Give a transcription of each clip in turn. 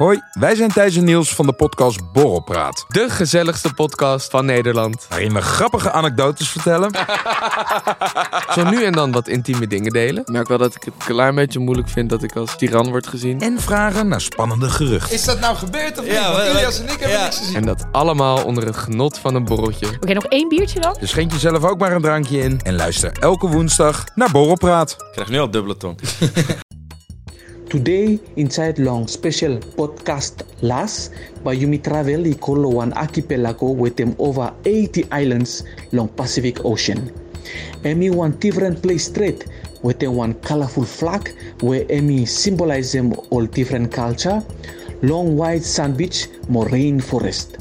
Hoi, wij zijn Thijs en Niels van de podcast Borrelpraat. De gezelligste podcast van Nederland. Waarin we grappige anekdotes vertellen. Zo nu en dan wat intieme dingen delen. Ik merk wel dat ik het een klein beetje moeilijk vind dat ik als tiran word gezien. En vragen naar spannende geruchten. Is dat nou gebeurd of niet? Ja, Want Ilias en ik hebben ja. niks gezien. En dat allemaal onder het genot van een borreltje. Oké, nog één biertje dan? Dus schenk jezelf ook maar een drankje in. En luister elke woensdag naar Borrelpraat. Ik krijg nu al dubbele tong. Today, inside long special podcast last, by Yumi Travel ikolo one archipelago with them over 80 islands long Pacific Ocean. Emi one different place straight with them one colorful flag where Emi symbolize them all different culture, long white sand beach, moraine forest.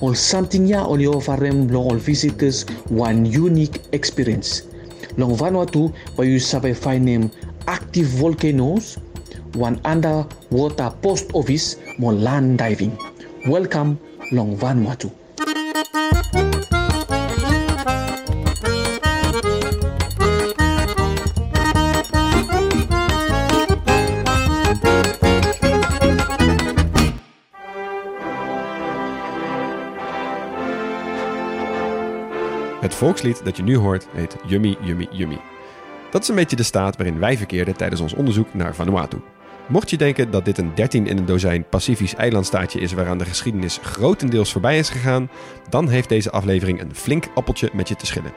All something ya only offer them long all visitors one unique experience. Long Vanuatu, where you survey find them active volcanoes, one underwater post office, more land diving. Welcome, Long Vanuatu. Het volkslied dat je nu hoort heet Yummy Yummy Yummy. Dat is een beetje de staat waarin wij verkeerden tijdens ons onderzoek naar Vanuatu. Mocht je denken dat dit een 13 in een dozijn Pacifisch eilandstaatje is waaraan de geschiedenis grotendeels voorbij is gegaan, dan heeft deze aflevering een flink appeltje met je te schillen.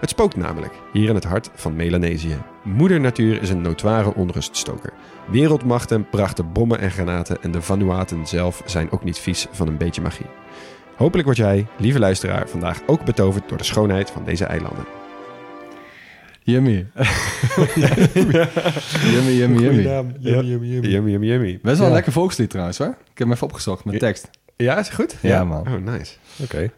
Het spookt namelijk, hier in het hart van Melanesië. Moeder Natuur is een notoire onruststoker. Wereldmachten brachten bommen en granaten en de Vanuaten zelf zijn ook niet vies van een beetje magie. Hopelijk word jij, lieve luisteraar, vandaag ook betoverd door de schoonheid van deze eilanden. Yummy. yummy, yummy, yummy. Yummy, yummy, yummy, yummy. Best wel een lekker volkslied trouwens hoor. Ik heb hem even opgezocht met tekst. Ja, is het goed? Ja, man. Oh, nice. Oké.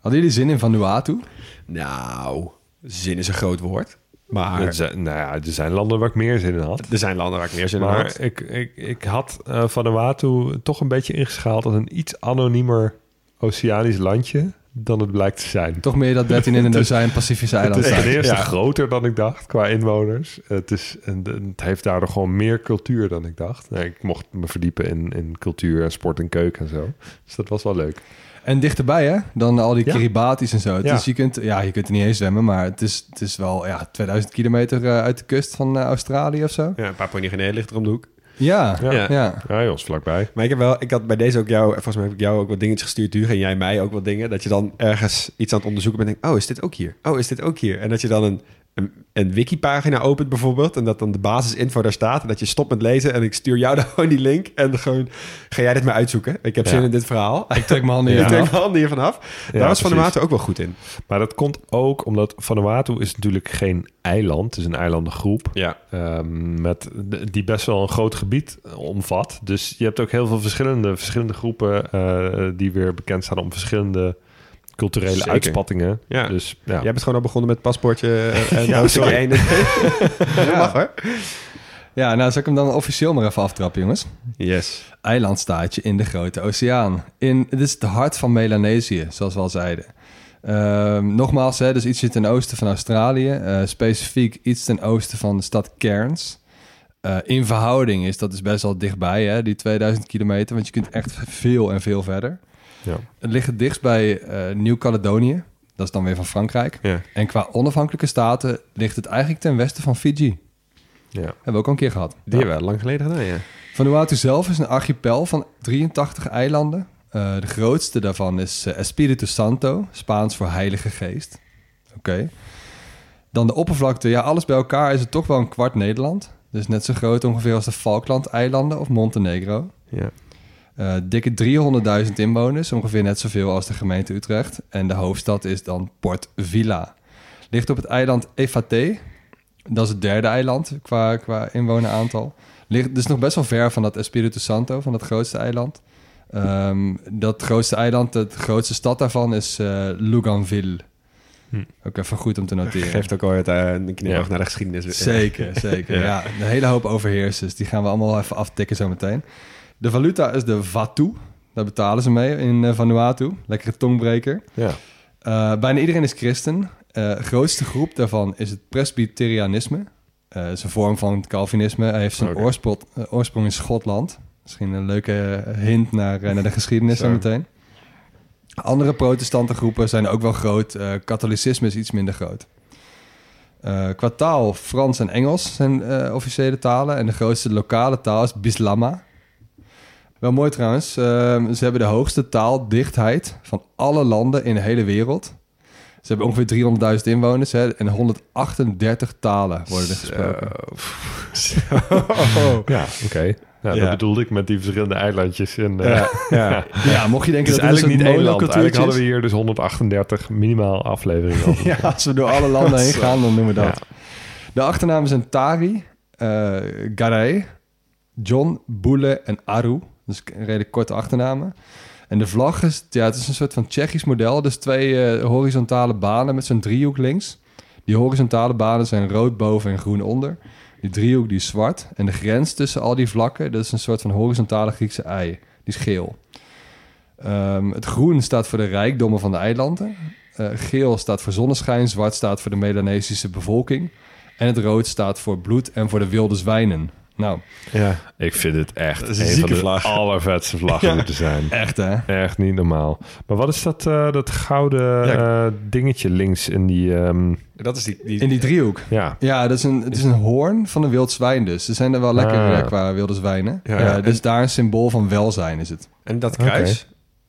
Hadden jullie zin in Vanuatu? Nou, zin is een groot woord. Maar Er zijn, nou ja, er zijn landen waar ik meer zin in had. er zijn landen waar ik meer zin in Maar had. ik, ik, ik had eh Vanuatu toch een beetje ingeschaald als een iets anoniemer oceanisch landje dan het blijkt te zijn. Toch meer dat 13 in een dozijn Pacifische Het is eilanden ten eerste Ja. groter dan ik dacht qua inwoners. Het, is, het heeft daardoor gewoon meer cultuur dan ik dacht. Nee, ik mocht me verdiepen in, in cultuur en sport en keuken en zo. Dus dat was wel leuk. En dichterbij hè, dan al die Ja. Kiribatis en zo. Ja. Dus je kunt, ja, je kunt er niet eens zwemmen, maar het is, het is wel ja, 2000 kilometer eh, uit de kust van eh, Australië of zo. Ja, Papua Nieuw-Guinea ligt er om de hoek. Ja, Ja. ja. ja. Ja, jongens, vlakbij. Maar ik heb wel, ik had bij deze ook jou, volgens mij heb ik jou ook wat dingetjes gestuurd, Hugo, en jij mij ook wat dingen. Dat je dan ergens iets aan het onderzoeken bent en denkt, oh, is dit ook hier? Oh, is dit ook hier? En dat je dan een, een, een wikipagina opent bijvoorbeeld en dat dan de basisinfo daar staat en dat je stopt met lezen en ik stuur jou dan gewoon die link en gewoon, ga jij dit maar uitzoeken? Ik heb Ja. zin in dit verhaal. Ik trek mijn handen Ik hier trek vanaf. mijn handen hier vanaf. Daar was Van der precies. Maarten ook wel goed in. Maar dat komt ook omdat Vanuatu is natuurlijk geen eiland. Het is een eilandengroep. Ja. Ehm, met, die best wel een groot gebied omvat. Dus je hebt ook heel veel verschillende, verschillende groepen eh, die weer bekend staan om verschillende culturele Zeker. uitspattingen. Ja. Dus ja. Jij bent gewoon al begonnen met paspoortje en Ja, ja, sorry. één. Dat mag hoor. Ja, nou zal ik hem dan officieel maar even aftrappen, jongens. Yes. Eilandstaatje in de Grote Oceaan. In, het is het hart van Melanesië, zoals we al zeiden. Ehm, nogmaals, hè, dus ietsje ten oosten van Australië. eh, specifiek iets ten oosten van de stad Cairns. Eh, in verhouding is dat dus best wel dichtbij, hè, die 2000 kilometer. Want je kunt echt veel en veel verder. Ja. Het ligt het dichtst bij eh, Nieuw-Caledonië. Dat is dan weer van Frankrijk. Ja. En qua onafhankelijke staten ligt het eigenlijk ten westen van Fiji. Ja. Hebben we ook al een keer gehad. Die hebben we lang geleden gedaan, ja. Vanuatu zelf is een archipel van 83 eilanden. Eh, de grootste daarvan is eh, Espiritu Santo, Spaans voor Heilige Geest. Oké. Dan de oppervlakte, ja, alles bij elkaar is het toch wel een kwart Nederland. Dus net zo groot ongeveer als de Falkland-eilanden of Montenegro. Ja. Eh, dikke 300.000 inwoners, ongeveer net zoveel als de gemeente Utrecht. En de hoofdstad is dan Port Vila. Ligt op het eiland Efate. Dat is het derde eiland qua, qua inwoneraantal. Ligt dus nog best wel ver van dat Espiritu Santo, van dat grootste eiland. Ehm, dat grootste eiland, de grootste stad daarvan is eh Luganville. Ook even goed om te noteren. Geeft ook ooit uh, een knipoog Ja. naar de geschiedenis. Zeker, zeker. Ja. ja. een hele hoop overheersers. Die gaan we allemaal even aftikken zometeen. De valuta is de Vatu. Daar betalen ze mee in eh, Vanuatu. Lekkere tongbreker. Ja. Eh, bijna iedereen is christen. Eh grootste groep daarvan is het Presbyterianisme. Het is een vorm van het Calvinisme. Hij heeft zijn oorsprong, oorsprong in Schotland. Misschien een leuke hint naar, naar de geschiedenis Zo. zo meteen. Andere protestante groepen zijn ook wel groot. Katholicisme is iets minder groot. Qua taal, Frans en Engels zijn officiële talen. En de grootste lokale taal is Bislama. Wel mooi trouwens. ehm, ze hebben de hoogste taaldichtheid van alle landen in de hele wereld. Ze hebben ongeveer 300.000 inwoners hè, en 138 talen worden er gesproken. Ja, oké. Nou, Ja. Dat bedoelde ik met die verschillende eilandjes. En, eh, Ja, ja. Ja, mocht je Het denken is dat eigenlijk het niet een één land. Eigenlijk hadden we hier dus 138 minimaal afleveringen over. Ja, als we door alle landen heen gaan, dan doen we dat. Ja. De achternamen zijn Tari, eh Garay, John, Boele en Aru. Dus redelijk korte achternamen. En de vlag is, ja, het is een soort van Tsjechisch model. Dus twee eh, horizontale banen met zo'n driehoek links. Die horizontale banen zijn rood boven en groen onder. Die driehoek die is zwart. En de grens tussen al die vlakken, dat is een soort van horizontale Griekse ei. Die is geel. Ehm, het groen staat voor de rijkdommen van de eilanden. Eh, geel staat voor zonneschijn. Zwart staat voor de Melanesische bevolking. En het rood staat voor bloed en voor de wilde zwijnen. Nou, ja. Ik vind het echt Dat een een, van de vlag. allervetste vlaggen moeten zijn. echt hè? Echt niet normaal. Maar wat is dat, eh, dat gouden Ja. eh, dingetje links in die... ehm, Dat is die... die In die driehoek. ja, Ja, dat is een, het is een hoorn van een wild zwijn dus. Ze zijn er wel lekker Ah. eh, qua wilde zwijnen. Ja, Ja, en- dus daar een symbool van welzijn is het. En dat kruis.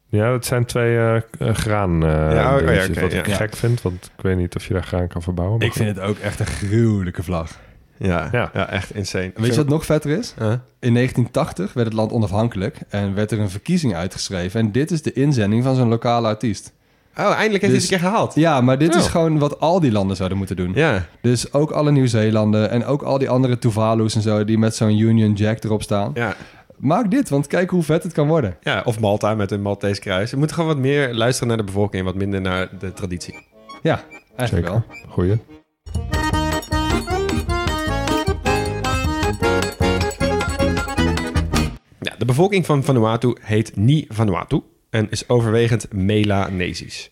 ja, dat zijn twee graan eh, Ja, oh, wat ik ja. gek vind. Want ik weet niet of je daar graan kan verbouwen. maar Ik vind het ook echt een gruwelijke vlag. Ja, ja. Ja. echt insane. Weet je wat nog vetter is? Huh? In 1980 werd het land onafhankelijk en werd er een verkiezing uitgeschreven. En dit is de inzending van zo'n lokale artiest. Oh, eindelijk heeft hij Dus- het een keer gehaald. Ja, maar dit is Oh. gewoon wat al die landen zouden moeten doen. Ja. Dus ook alle Nieuw-Zeelanden en ook al die andere Tuvalu's en zo... die met zo'n Union Jack erop staan. Ja. Maak dit, want kijk hoe vet het kan worden. ja, of Malta met een Maltese kruis. We moeten gewoon wat meer luisteren naar de bevolking... en wat minder naar de traditie. Ja, eigenlijk Zeker. wel. Goeie. De bevolking van Vanuatu heet Ni Vanuatu en is overwegend Melanesisch.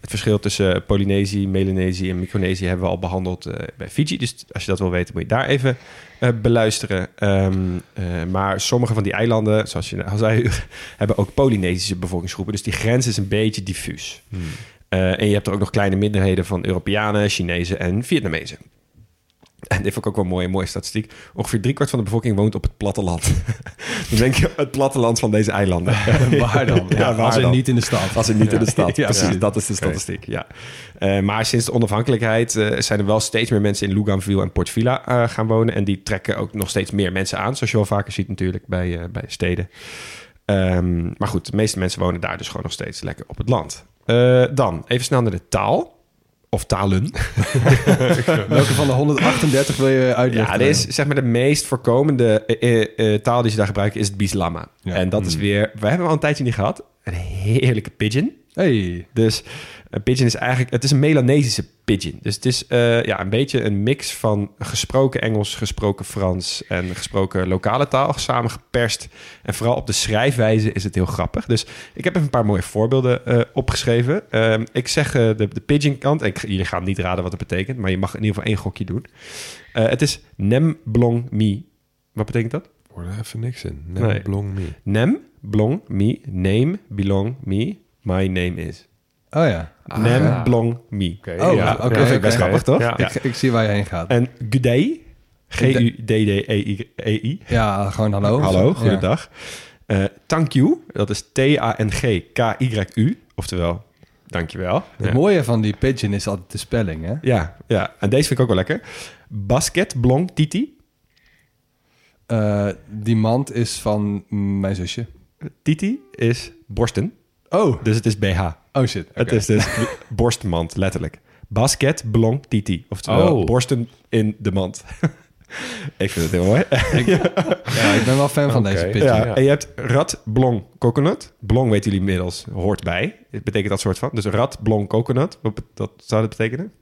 Het verschil tussen Polynesië, Melanesië en Micronesië hebben we al behandeld eh, bij Fiji. Dus als je dat wil weten, moet je daar even eh, beluisteren. Ehm, eh, maar sommige van die eilanden, zoals je al zei, hebben ook Polynesische bevolkingsgroepen. Dus die grens is een beetje diffuus. Eh, en je hebt er ook nog kleine minderheden van Europeanen, Chinezen en Vietnamezen. En dit vond ik ook wel een mooie, mooie statistiek. Ongeveer driekwart van de bevolking woont op het platteland. dan denk je het platteland van deze eilanden. waar dan? Ja, waar als dan? niet in de stad. Als het niet in de stad. Ja, precies, dat is de statistiek. Ja. Eh, maar sinds de onafhankelijkheid eh, zijn er wel steeds meer mensen in Luganville en Port Vila eh, gaan wonen. En die trekken ook nog steeds meer mensen aan. Zoals je wel vaker ziet natuurlijk bij, bij steden. Ehm, maar goed, de meeste mensen wonen daar dus gewoon nog steeds lekker op het land. Dan even snel naar de taal. Of talen. Welke van de 138 wil je uitleggen? Ja, dit is zeg maar de meest voorkomende eh, eh, eh, taal die ze daar gebruiken is het Bislama. Ja. En dat is weer, we hebben al een tijdje niet gehad, een heerlijke pidgin. Hey, Dus een pidgin is eigenlijk, het is een Melanesische pidgin. Dus het is eh, ja, een beetje een mix van gesproken Engels, gesproken Frans en gesproken lokale taal samengeperst. En vooral op de schrijfwijze is het heel grappig. Dus ik heb even een paar mooie voorbeelden eh, opgeschreven. Ehm, ik zeg eh, de, de pidgin kant, en ik, jullie gaan niet raden wat het betekent, maar je mag in ieder geval één gokje doen. Het is Nem Blong Mi. Wat betekent dat? Hoor er even niks in. Nee, Nee. blong me. Nem Blong Mi, name belong me, my name is. oh ja. Nem ja. Blong Mi. Oké, Oh, ja. oké, Ja, oké. Best grappig, toch? Ja. Ik, ik zie waar je heen gaat. En Gudei, G-U-D-D-E-I. Ja, gewoon hallo. Hallo, Ja. goedendag. Eh thank you, dat is T-A-N-G-K-Y-U. Oftewel, dankjewel. Het Ja. mooie van die pigeon is altijd de spelling, hè? Ja, ja, en deze vind ik ook wel lekker. Basket Blong Titi. Eh, die mand is van mijn zusje. Titi is borsten, Oh, dus het is BH. Oh shit. Het is dus borstmand, letterlijk. Basket Blong Titi. Oftewel, Oh. borsten in de mand. ik vind het heel mooi. Ja, ik ben wel fan van deze pitch. Ja. En je hebt rat, blong, coconut. Blong weten jullie inmiddels, hoort bij. Het betekent dat soort van. Dus rat, blong, coconut. Wat dat zou dat betekenen?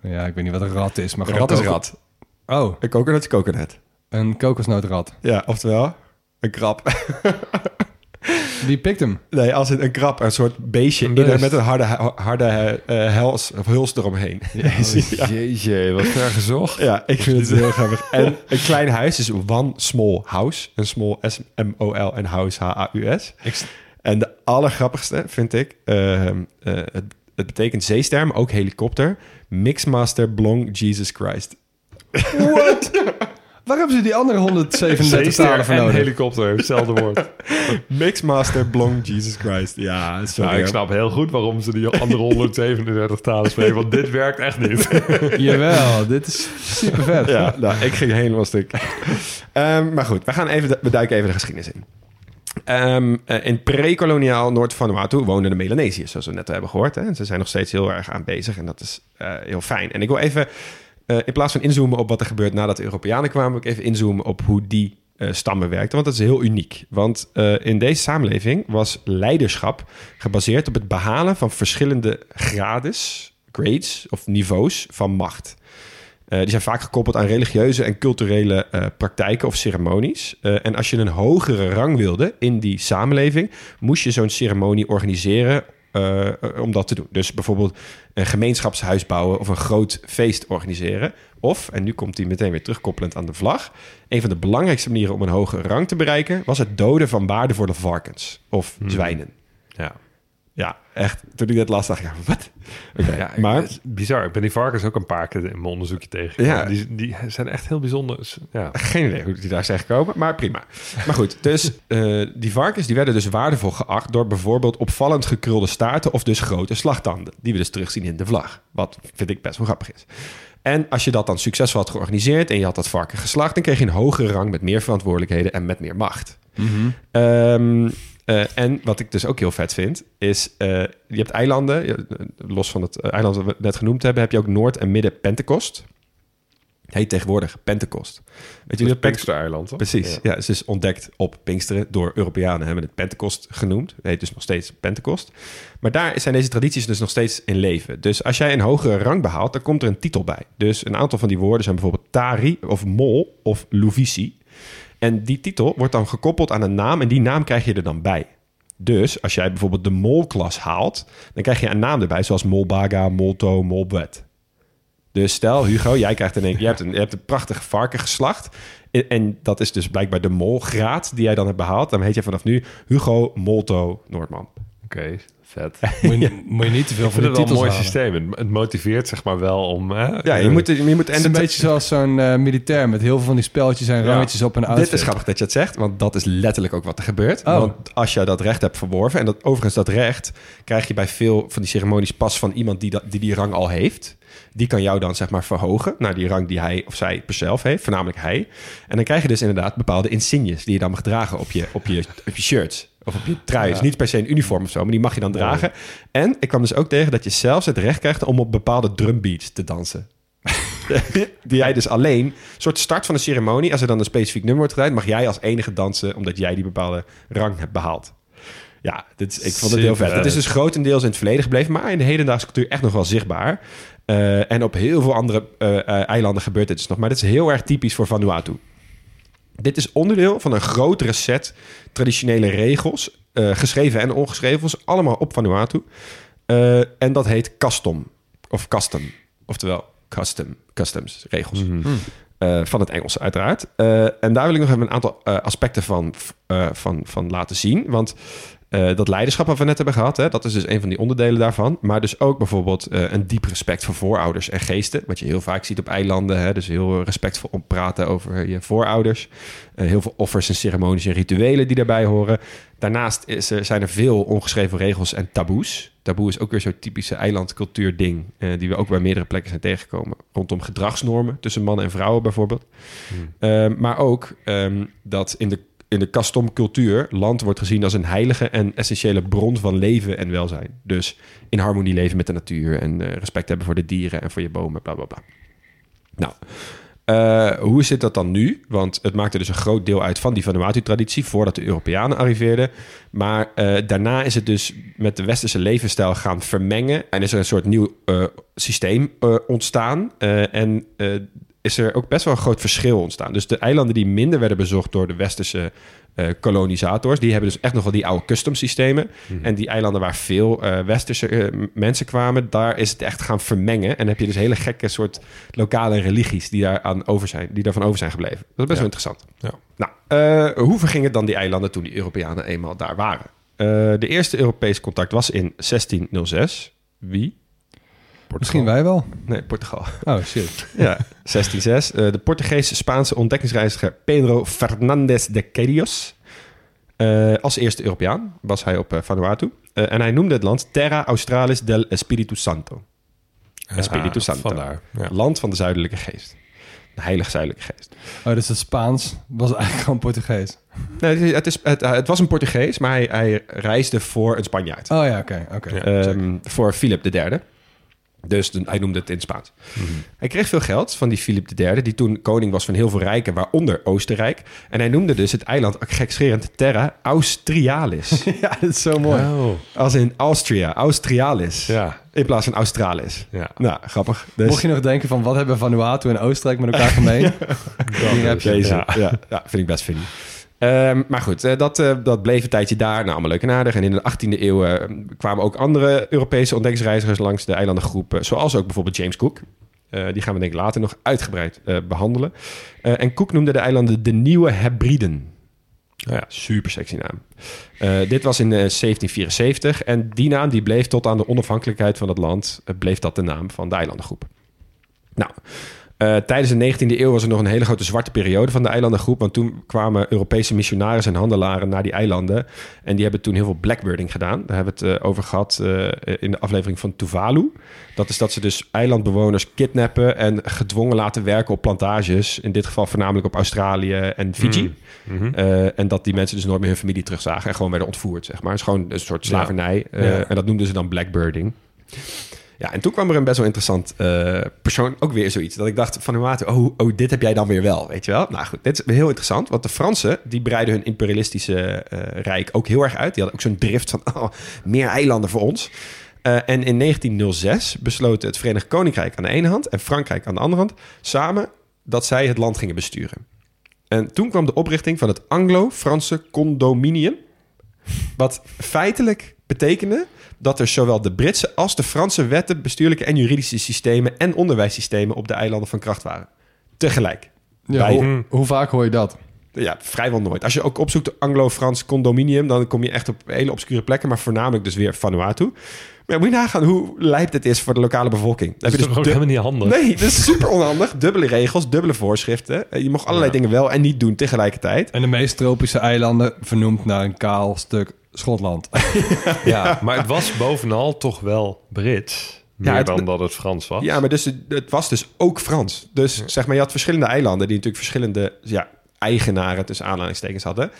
Ja, ik weet niet wat een rat is, maar Een rat is rat. Oh, Een coconut is coconut. een kokosnootrat. Ja, oftewel een krab. Wie pikt hem? Nee, als een, een krab, een soort beestje Een in met een harde, harde eh, hels, of huls eromheen. ja. Jeetje, wat ver gezocht. ja, ik vind het heel grappig. En een klein huis is one small house. Een small S-M-O-L en house H-A-U-S. En de allergrappigste vind ik, ehm, eh, het, het betekent zeesterm, ook helikopter. Mixmaster Blong Jesus Christ. Waar hebben ze die andere 137 Zeester talen voor nodig? helikopter, hetzelfde woord. Mixmaster Blong Jesus Christ. Ja, sorry. nou, ik snap heel goed waarom ze die andere 137 talen spreken, want dit werkt echt niet. Jawel, dit is super vet. Ja, nou, ik ging helemaal stuk. Ehm, maar goed, we, gaan even de- we duiken even de geschiedenis in. Ehm, eh, in pre-koloniaal Noord-Vanuatu woonden de Melanesiërs, zoals we net hebben gehoord. Hè. En ze zijn nog steeds heel erg aan bezig en dat is eh, heel fijn. En ik wil even, eh, in plaats van inzoomen op wat er gebeurt nadat de Europeanen kwamen, ik even inzoomen op hoe die eh, stammen werkten. Want dat is heel uniek. Want eh, in deze samenleving was leiderschap gebaseerd op het behalen van verschillende grades, grades of niveaus van macht. Die zijn vaak gekoppeld aan religieuze en culturele praktijken of ceremonies. En als je een hogere rang wilde in die samenleving, moest je zo'n ceremonie organiseren eh, eh, om dat te doen. Dus bijvoorbeeld een gemeenschapshuis bouwen of een groot feest organiseren. Of, en nu komt hij meteen weer terugkoppelend aan de vlag, een van de belangrijkste manieren om een hogere rang te bereiken was het doden van waardevolle varkens of zwijnen. Ja. Ja, echt. Toen ik dat las, dacht ik, ja, wat? Oké, Ja, maar... het is bizar. Ik ben die varkens ook een paar keer in mijn onderzoekje tegengekomen. Ja. Die, die zijn echt heel bijzonder. Ja. Geen idee hoe die daar zijn gekomen, maar prima. Maar goed, dus eh, die varkens die werden dus waardevol geacht... door bijvoorbeeld opvallend gekrulde staarten... of dus grote slagtanden, die we dus terugzien in de vlag. Wat vind ik best wel grappig is. En als je dat dan succesvol had georganiseerd... en je had dat varken geslacht... dan kreeg je een hogere rang met meer verantwoordelijkheden... en met meer macht. Ehm, eh, en wat ik dus ook heel vet vind, is... eh, je hebt eilanden, je- los van het eh, eiland dat we net genoemd hebben... heb je ook Noord- en Midden-Pentecost. Het heet tegenwoordig Pentecost. Weet Het is wat Pinkster-eiland? Precies. Ja. het is dus ontdekt op Pinksteren door Europeanen. Hebben het Pentecost genoemd. Het heet dus nog steeds Pentecost. Maar daar zijn deze tradities dus nog steeds in leven. Dus als jij een hogere rang behaalt, dan komt er een titel bij. Dus een aantal van die woorden zijn bijvoorbeeld Tari of Mol of Luvisi. En die titel wordt dan gekoppeld aan een naam en die naam krijg je er dan bij. Dus als jij bijvoorbeeld de Mol-klas haalt, dan krijg je een naam erbij, zoals Molbaga, Molto, Molbet. Dus stel, Hugo, jij krijgt één je hebt een, je hebt een prachtige varken geslacht. En, en dat is dus blijkbaar de molgraad die jij dan hebt behaald. Dan heet je vanaf nu Hugo Molto Noordman. Oké, vet. Moet, je, moet je niet te veel van die het wel een titels mooi halen. systeem. Het, het motiveert zeg maar wel om... Hè, Ja, je moet, je moet Het is een beetje zoals zo'n eh, militair met heel veel van die spelletjes en Ja. rangetjes op een outfit. Dit is grappig dat je het zegt, want dat is letterlijk ook wat er gebeurt. Oh. Want als je dat recht hebt verworven, en dat, overigens dat recht krijg je bij veel van die ceremonies pas van iemand die dat, die, die rang al heeft. Die kan jou dan zeg maar verhogen naar die rang die hij of zij per zelf heeft, voornamelijk hij. En dan krijg je dus inderdaad bepaalde insignes die je dan mag dragen op je, op je, op je shirts. Of op je trui. Dus niet per se een uniform of zo, maar die mag je dan dragen. En ik kwam dus ook tegen dat je zelfs het recht krijgt om op bepaalde drumbeats te dansen. die jij dus alleen, een soort start van de ceremonie, als er dan een specifiek nummer wordt gedraaid, mag jij als enige dansen, omdat jij die bepaalde rang hebt behaald. Ja, dit is, ik vond het heel vet. Het is dus grotendeels in het verleden gebleven, maar in de hedendaagse cultuur echt nog wel zichtbaar. Eh, en op heel veel andere eh, eh, eilanden gebeurt dit dus nog. Maar dit is heel erg typisch voor Vanuatu. Dit is onderdeel van een grotere set traditionele regels, eh, geschreven en ongeschreven, allemaal op Vanuatu. Eh, en dat heet custom of custom, oftewel custom, customs, regels. Eh, van het Engels uiteraard. En daar wil ik nog even een aantal aspecten van, van, van laten zien. Want eh, dat leiderschap wat we net hebben gehad, hè, dat is dus een van die onderdelen daarvan. Maar dus ook bijvoorbeeld eh, een diep respect voor voorouders en geesten. Wat je heel vaak ziet op eilanden. Hè, dus heel respectvol om praten over je voorouders. Eh, heel veel offers en ceremonies en rituelen die daarbij horen. Daarnaast is er, zijn er veel ongeschreven regels en taboes. Taboe is ook weer zo'n typische eilandcultuur ding... die we ook bij meerdere plekken zijn tegengekomen. Rondom gedragsnormen tussen mannen en vrouwen bijvoorbeeld. Ehm, maar ook ehm, dat in de, in de custom cultuur... land wordt gezien als een heilige en essentiële bron van leven en welzijn. Dus in harmonie leven met de natuur... en eh, respect hebben voor de dieren en voor je bomen, bla bla bla. Nou, Uh, hoe zit dat dan nu? Want het maakte dus een groot deel uit van die Vanuatu-traditie voordat de Europeanen arriveerden. Maar uh, daarna is het dus met de westerse levensstijl gaan vermengen en is er een soort nieuw systeem ontstaan. en is er ook best wel een groot verschil ontstaan. Dus de eilanden die minder werden bezocht door de westerse uh, kolonisators, die hebben dus echt nog wel die oude custom systemen. Mhm. En die eilanden waar veel uh, westerse uh, mensen kwamen, daar is het echt gaan vermengen. En heb je dus hele gekke soort lokale religies die, daar aan over zijn, die daarvan over zijn gebleven. Dat is best wel interessant. Ja. Nou, hoe vergingen dan die eilanden toen die Europeanen eenmaal daar waren? de eerste Europese contact was in 1606. Wie? Misschien wij wel. Nee, Portugal. Oh, shit. ja, 1606. Uh, de Portugese-Spaanse ontdekkingsreiziger Pedro Fernandez de Queiroz. Uh, als eerste Europeaan was hij op uh, Vanuatu. en hij noemde het land Terra Australis del Espíritu Santo. Espíritu Santo. Vandaar, ja. Land van de zuidelijke geest. De heilige zuidelijke geest. Oh, dus het Spaans was eigenlijk gewoon Portugees? Nee, het, is, het, het was een Portugees, maar hij, hij reisde voor een Spanjaard. Oh ja, oké. oké. Um, voor Philip III. Dus hij noemde het in het Spaans. Mhm. Hij kreeg veel geld van die Filip III, die toen koning was van heel veel rijken, waaronder Oostenrijk. En hij noemde dus het eiland, gekscherend, Terra Austrialis. ja, dat is zo mooi. Oh. Als in Austria, Austrialis. Ja. In plaats van Australis. Ja. Nou, grappig. Dus... Mocht je nog denken van, wat hebben Vanuatu en Oostenrijk met elkaar gemeen? Hier heb je. Deze, ja. Ja, vind ik best funny. Um, maar goed, uh, dat, uh, dat bleef een tijdje daar. Nou, allemaal leuk en aardig. En in de 18e eeuw uh, kwamen ook andere Europese ontdekkingsreizigers langs de eilandengroep. zoals ook bijvoorbeeld James Cook. die gaan we denk ik later nog uitgebreid behandelen. en Cook noemde de eilanden de Nieuwe Hebriden. Oh ja, super sexy naam. dit was in 1774 en die naam die bleef tot aan de onafhankelijkheid van het land... bleef dat de naam van de eilandengroep. Nou... Uh, tijdens de 19e eeuw was er nog een hele grote zwarte periode van de eilandengroep. Want toen kwamen Europese missionarissen en handelaren naar die eilanden. En die hebben toen heel veel blackbirding gedaan. Daar hebben we het uh, over gehad uh, in de aflevering van Tuvalu. Dat is dat ze dus eilandbewoners kidnappen en gedwongen laten werken op plantages. In dit geval voornamelijk op Australië en Fiji. Mm -hmm. en dat die mensen dus nooit meer hun familie terugzagen en gewoon werden ontvoerd, zeg maar. Het is gewoon een soort slavernij. Ja. Ja. En dat noemden ze dan blackbirding. Ja, en toen kwam er een best wel interessant uh, persoon, ook weer zoiets. Dat ik dacht van Nuatu, oh, oh, dit heb jij dan weer wel, weet je wel? Nou goed, dit is heel interessant. Want de Fransen, die breiden hun imperialistische uh, rijk ook heel erg uit. Die hadden ook zo'n drift van, oh, meer eilanden voor ons. Uh, en in 1906 besloten het Verenigd Koninkrijk aan de ene hand... en Frankrijk aan de andere hand... samen dat zij het land gingen besturen. En toen kwam de oprichting van het Anglo-Franse Condominium... wat feitelijk betekende dat er zowel de Britse als de Franse wetten, bestuurlijke en juridische systemen en onderwijssystemen op de eilanden van kracht waren. Tegelijk. Ja, hoe, hoe, vaak hoor je dat? Ja, vrijwel nooit. Als je ook opzoekt Anglo-Frans condominium, dan kom je echt op hele obscure plekken, maar voornamelijk dus weer Vanuatu. Maar moet je nagaan hoe lijp het is voor de lokale bevolking. Dat, is dus ook helemaal niet handig? Nee, dat is super onhandig. Dubbele regels, dubbele voorschriften. Je mag allerlei dingen wel en niet doen tegelijkertijd. En de meest tropische eilanden vernoemd naar een kaal stuk Schotland. ja, maar het was bovenal toch wel Brits. Meer ja, dan dat het Frans was. Ja, maar dus, het was dus ook Frans. Dus zeg maar, je had verschillende eilanden... die natuurlijk verschillende ja, eigenaren tussen aanhalingstekens hadden.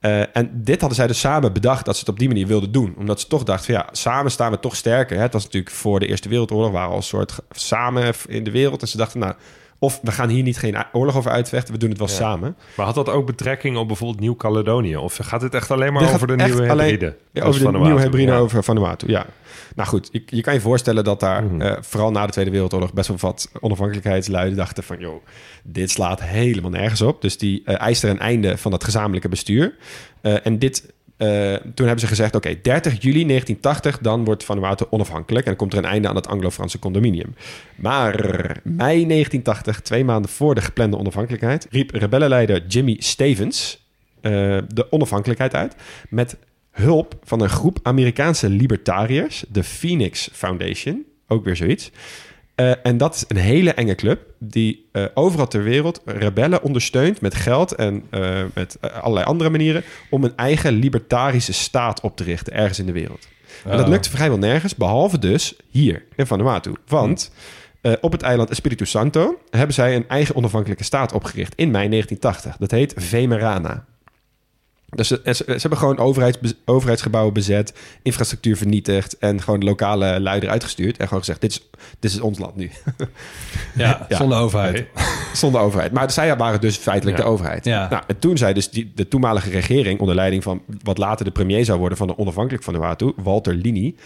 Uh, en dit hadden zij dus samen bedacht dat ze het op die manier wilden doen. Omdat ze toch dachten van ja, samen staan we toch sterker. Hè? Het was natuurlijk voor de Eerste Wereldoorlog... waren al een soort samen in de wereld. En ze dachten nou of we gaan hier niet geen oorlog over uitvechten, we doen het wel samen. Maar had dat ook betrekking op bijvoorbeeld Nieuw-Caledonië? Of gaat het echt alleen maar over de nieuwe hybride? Ja, over de nieuwe hybride ja. over Vanuatu, ja. Nou goed, je, je, kan je voorstellen dat daar, mm uh, vooral na de Tweede Wereldoorlog, best wel wat onafhankelijkheidsluiden dachten van, joh, dit slaat helemaal nergens op. Dus die uh, eiste er een einde van dat gezamenlijke bestuur. Uh, en dit uh, toen hebben ze gezegd: oké, okay, 30 juli 1980, dan wordt Vanuatu onafhankelijk en dan komt er een einde aan het Anglo-Franse condominium. Maar mei 1980, twee maanden voor de geplande onafhankelijkheid, riep rebellenleider Jimmy Stevens uh, de onafhankelijkheid uit met hulp van een groep Amerikaanse libertariërs, de Phoenix Foundation, ook weer zoiets. Uh, en dat is een hele enge club die uh, overal ter wereld rebellen ondersteunt met geld en uh, met allerlei andere manieren om een eigen libertarische staat op te richten ergens in de wereld. Oh. En dat lukt vrijwel nergens, behalve dus hier in Vanuatu. Want hm. op het eiland Espiritu Santo hebben zij een eigen onafhankelijke staat opgericht in mei 1980. Dat heet Vemerana. Dus ze, ze, hebben gewoon overheids, overheidsgebouwen bezet, infrastructuur vernietigd en gewoon lokale lui uitgestuurd. En gewoon gezegd, dit is, dit is ons land nu. Ja, zonder overheid. Zonder overheid. Maar zij waren dus feitelijk de overheid. Ja. Nou, en toen zei dus die, de toenmalige regering onder leiding van wat later de premier zou worden van de onafhankelijk van de Vanuatu, Walter Lini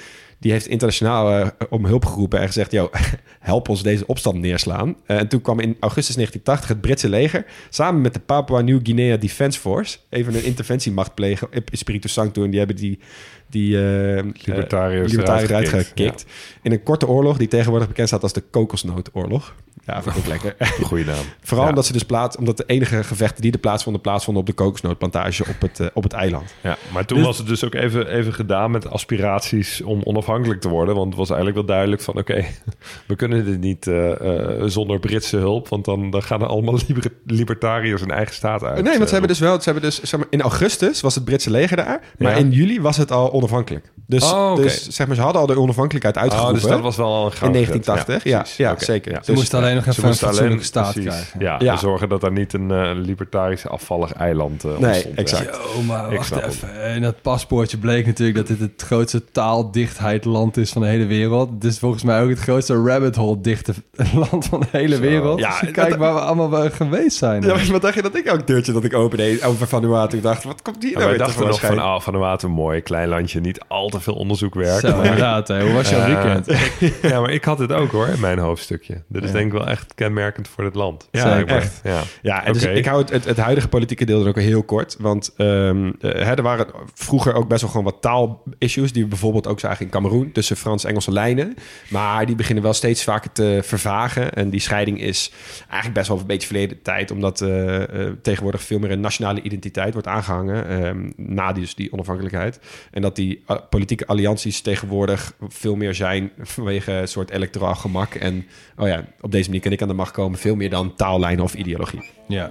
die heeft internationaal uh, om hulp geroepen en gezegd: Yo, help ons deze opstand neerslaan. Uh, en toen kwam in augustus 1980 het Britse leger samen met de Papua New Guinea Defense Force even een interventiemacht plegen in Spiritu Sancto. En die hebben die die uh, libertariërs eruit gekikt. In een korte oorlog die tegenwoordig bekend staat als de kokosnootoorlog. Ja, vind ik ook lekker. Goeie naam. Vooral omdat ze dus plaats, omdat de enige gevechten die er plaatsvonden, plaatsvonden op de kokosnootplantage op het, uh, op het eiland. Ja, maar toen dus, was het dus ook even, even gedaan met aspiraties om onafhankelijk te worden. Want het was eigenlijk wel duidelijk van oké, okay, we kunnen dit niet uh, zonder Britse hulp. Want dan, dan gaan er allemaal liber libertariërs een eigen staat uit. Nee, want ze hebben dus wel, ze hebben dus, zeg maar, in augustus was het Britse leger daar. Maar ja. in juli was het al onafhankelijk. Dus, oh, okay. dus zeg maar, ze hadden al de onafhankelijkheid uitgeroepen. Oh, dus dat was wel al een In 1980, ja, ja, ja okay. zeker. Ja. Ze dus, moesten alleen nog even een fatsoenlijke staat precies. krijgen. Ja, ja. zorgen dat er niet een uh, libertarisch afvallig eiland uh, Nee, exact. Yo, maar wacht even. In dat paspoortje bleek natuurlijk dat dit het grootste taaldichtheidland is van de hele wereld. Het is volgens mij ook het grootste rabbit hole dichte land van de hele Zo. wereld. Ja, dus kijk dat, waar we allemaal geweest zijn. Ja, wat dacht je dat ik ook deurtje dat ik opende over Vanuatu? Ik dacht, wat komt hier nou weer dachten nog van, oh, Vanuatu mooi, klein landje, niet al te veel onderzoekwerk. Zo, inderdaad. Hè. Hoe was jouw weekend? ja, maar ik had het ook hoor, in mijn hoofdstukje. Dit is ja. denk ik wel echt kenmerkend voor het land. Ja, echt. Ja, ja en dus ik hou het, het, het, huidige politieke deel er ook heel kort. Want um, uh, er waren vroeger ook best wel gewoon wat taal-issues... die we bijvoorbeeld ook zagen in Cameroen... tussen Frans-Engelse lijnen. Maar die beginnen wel steeds vaker te vervagen. En die scheiding is eigenlijk best wel een beetje verleden tijd... omdat uh, uh, tegenwoordig veel meer een nationale identiteit wordt aangehangen... Um, na die, dus die onafhankelijkheid. En dat die politieke allianties tegenwoordig veel meer zijn vanwege een soort electoraal gemak. En oh ja, op deze manier kan ik aan de macht komen, veel meer dan taallijnen of ideologie. Ja.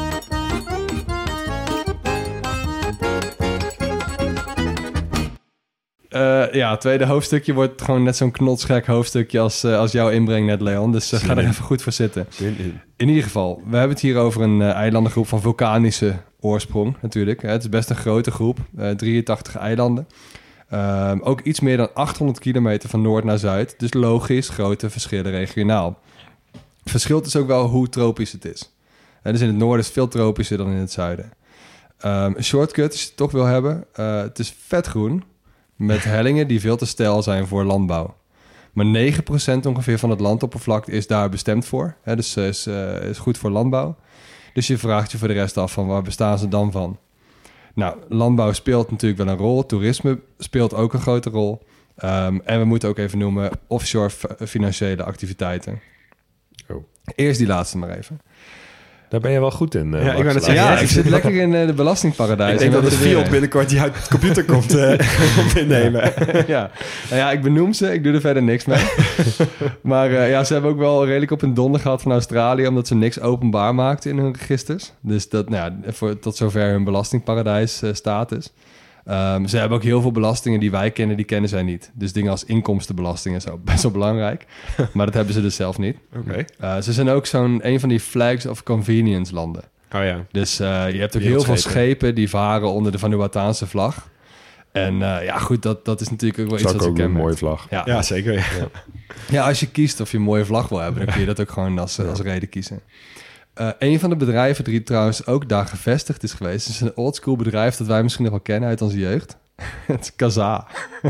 Uh, ja, het tweede hoofdstukje wordt gewoon net zo'n knotsgek hoofdstukje als, uh, als jouw inbreng net, Leon. Dus uh, ga er even goed voor zitten. In. ieder geval, we hebben het hier over een eilandengroep van vulkanische oorsprong natuurlijk. Het is best een grote groep, 83 eilanden. Ehm, ook iets meer dan 800 kilometer van noord naar zuid. Dus logisch, grote verschillen regionaal. Het verschilt dus ook wel hoe tropisch het is. dus in het noorden is het veel tropischer dan in het zuiden. Um, een shortcut, als je het toch wil hebben. het is vetgroen, met hellingen die veel te steil zijn voor landbouw. Maar 9% ongeveer van het landoppervlak is daar bestemd voor. Hè, dus uh, is, uh, is goed voor landbouw. Dus je vraagt je voor de rest af van waar bestaan ze dan van? Nou, landbouw speelt natuurlijk wel een rol. Toerisme speelt ook een grote rol. Um, en we moeten ook even noemen offshore financiële activiteiten. Oh. Eerst die laatste maar even. Daar ben je wel goed in. Uh, Ja, ik Ja, ik zit lekker in eh, de belastingparadijs. Ik denk En dat het er- binnenkort die uit de computer komt, eh, komt innemen. ja. Nou ja, ik benoem ze. Ik doe er verder niks mee. maar eh, ja, ze hebben ook wel redelijk op een donder gehad van Australië... omdat ze niks openbaar maakten in hun registers. Dus dat, nou ja, voor, tot zover hun belastingparadijs eh, status. Ehm, ze hebben ook heel veel belastingen die wij kennen, die kennen zij niet. Dus dingen als inkomstenbelasting en zo, best wel belangrijk. maar dat hebben ze dus zelf niet. Oké. Eh, ze zijn ook zo'n een van die flags of convenience landen. Oh ja. Dus eh, je hebt ook heel veel schepen die varen onder de Vanuataanse vlag. En eh, ja, goed, dat, dat is natuurlijk ook wel iets ook wat ze ook een mooie vlag. Ja. Ja, zeker. Ja. ja, als je kiest of je een mooie vlag wil hebben, dan kun je dat ook gewoon als, als reden kiezen. Eh een van de bedrijven die trouwens ook daar gevestigd is geweest, is een oldschool bedrijf dat wij misschien nog wel kennen uit onze jeugd. Het is Kazaa.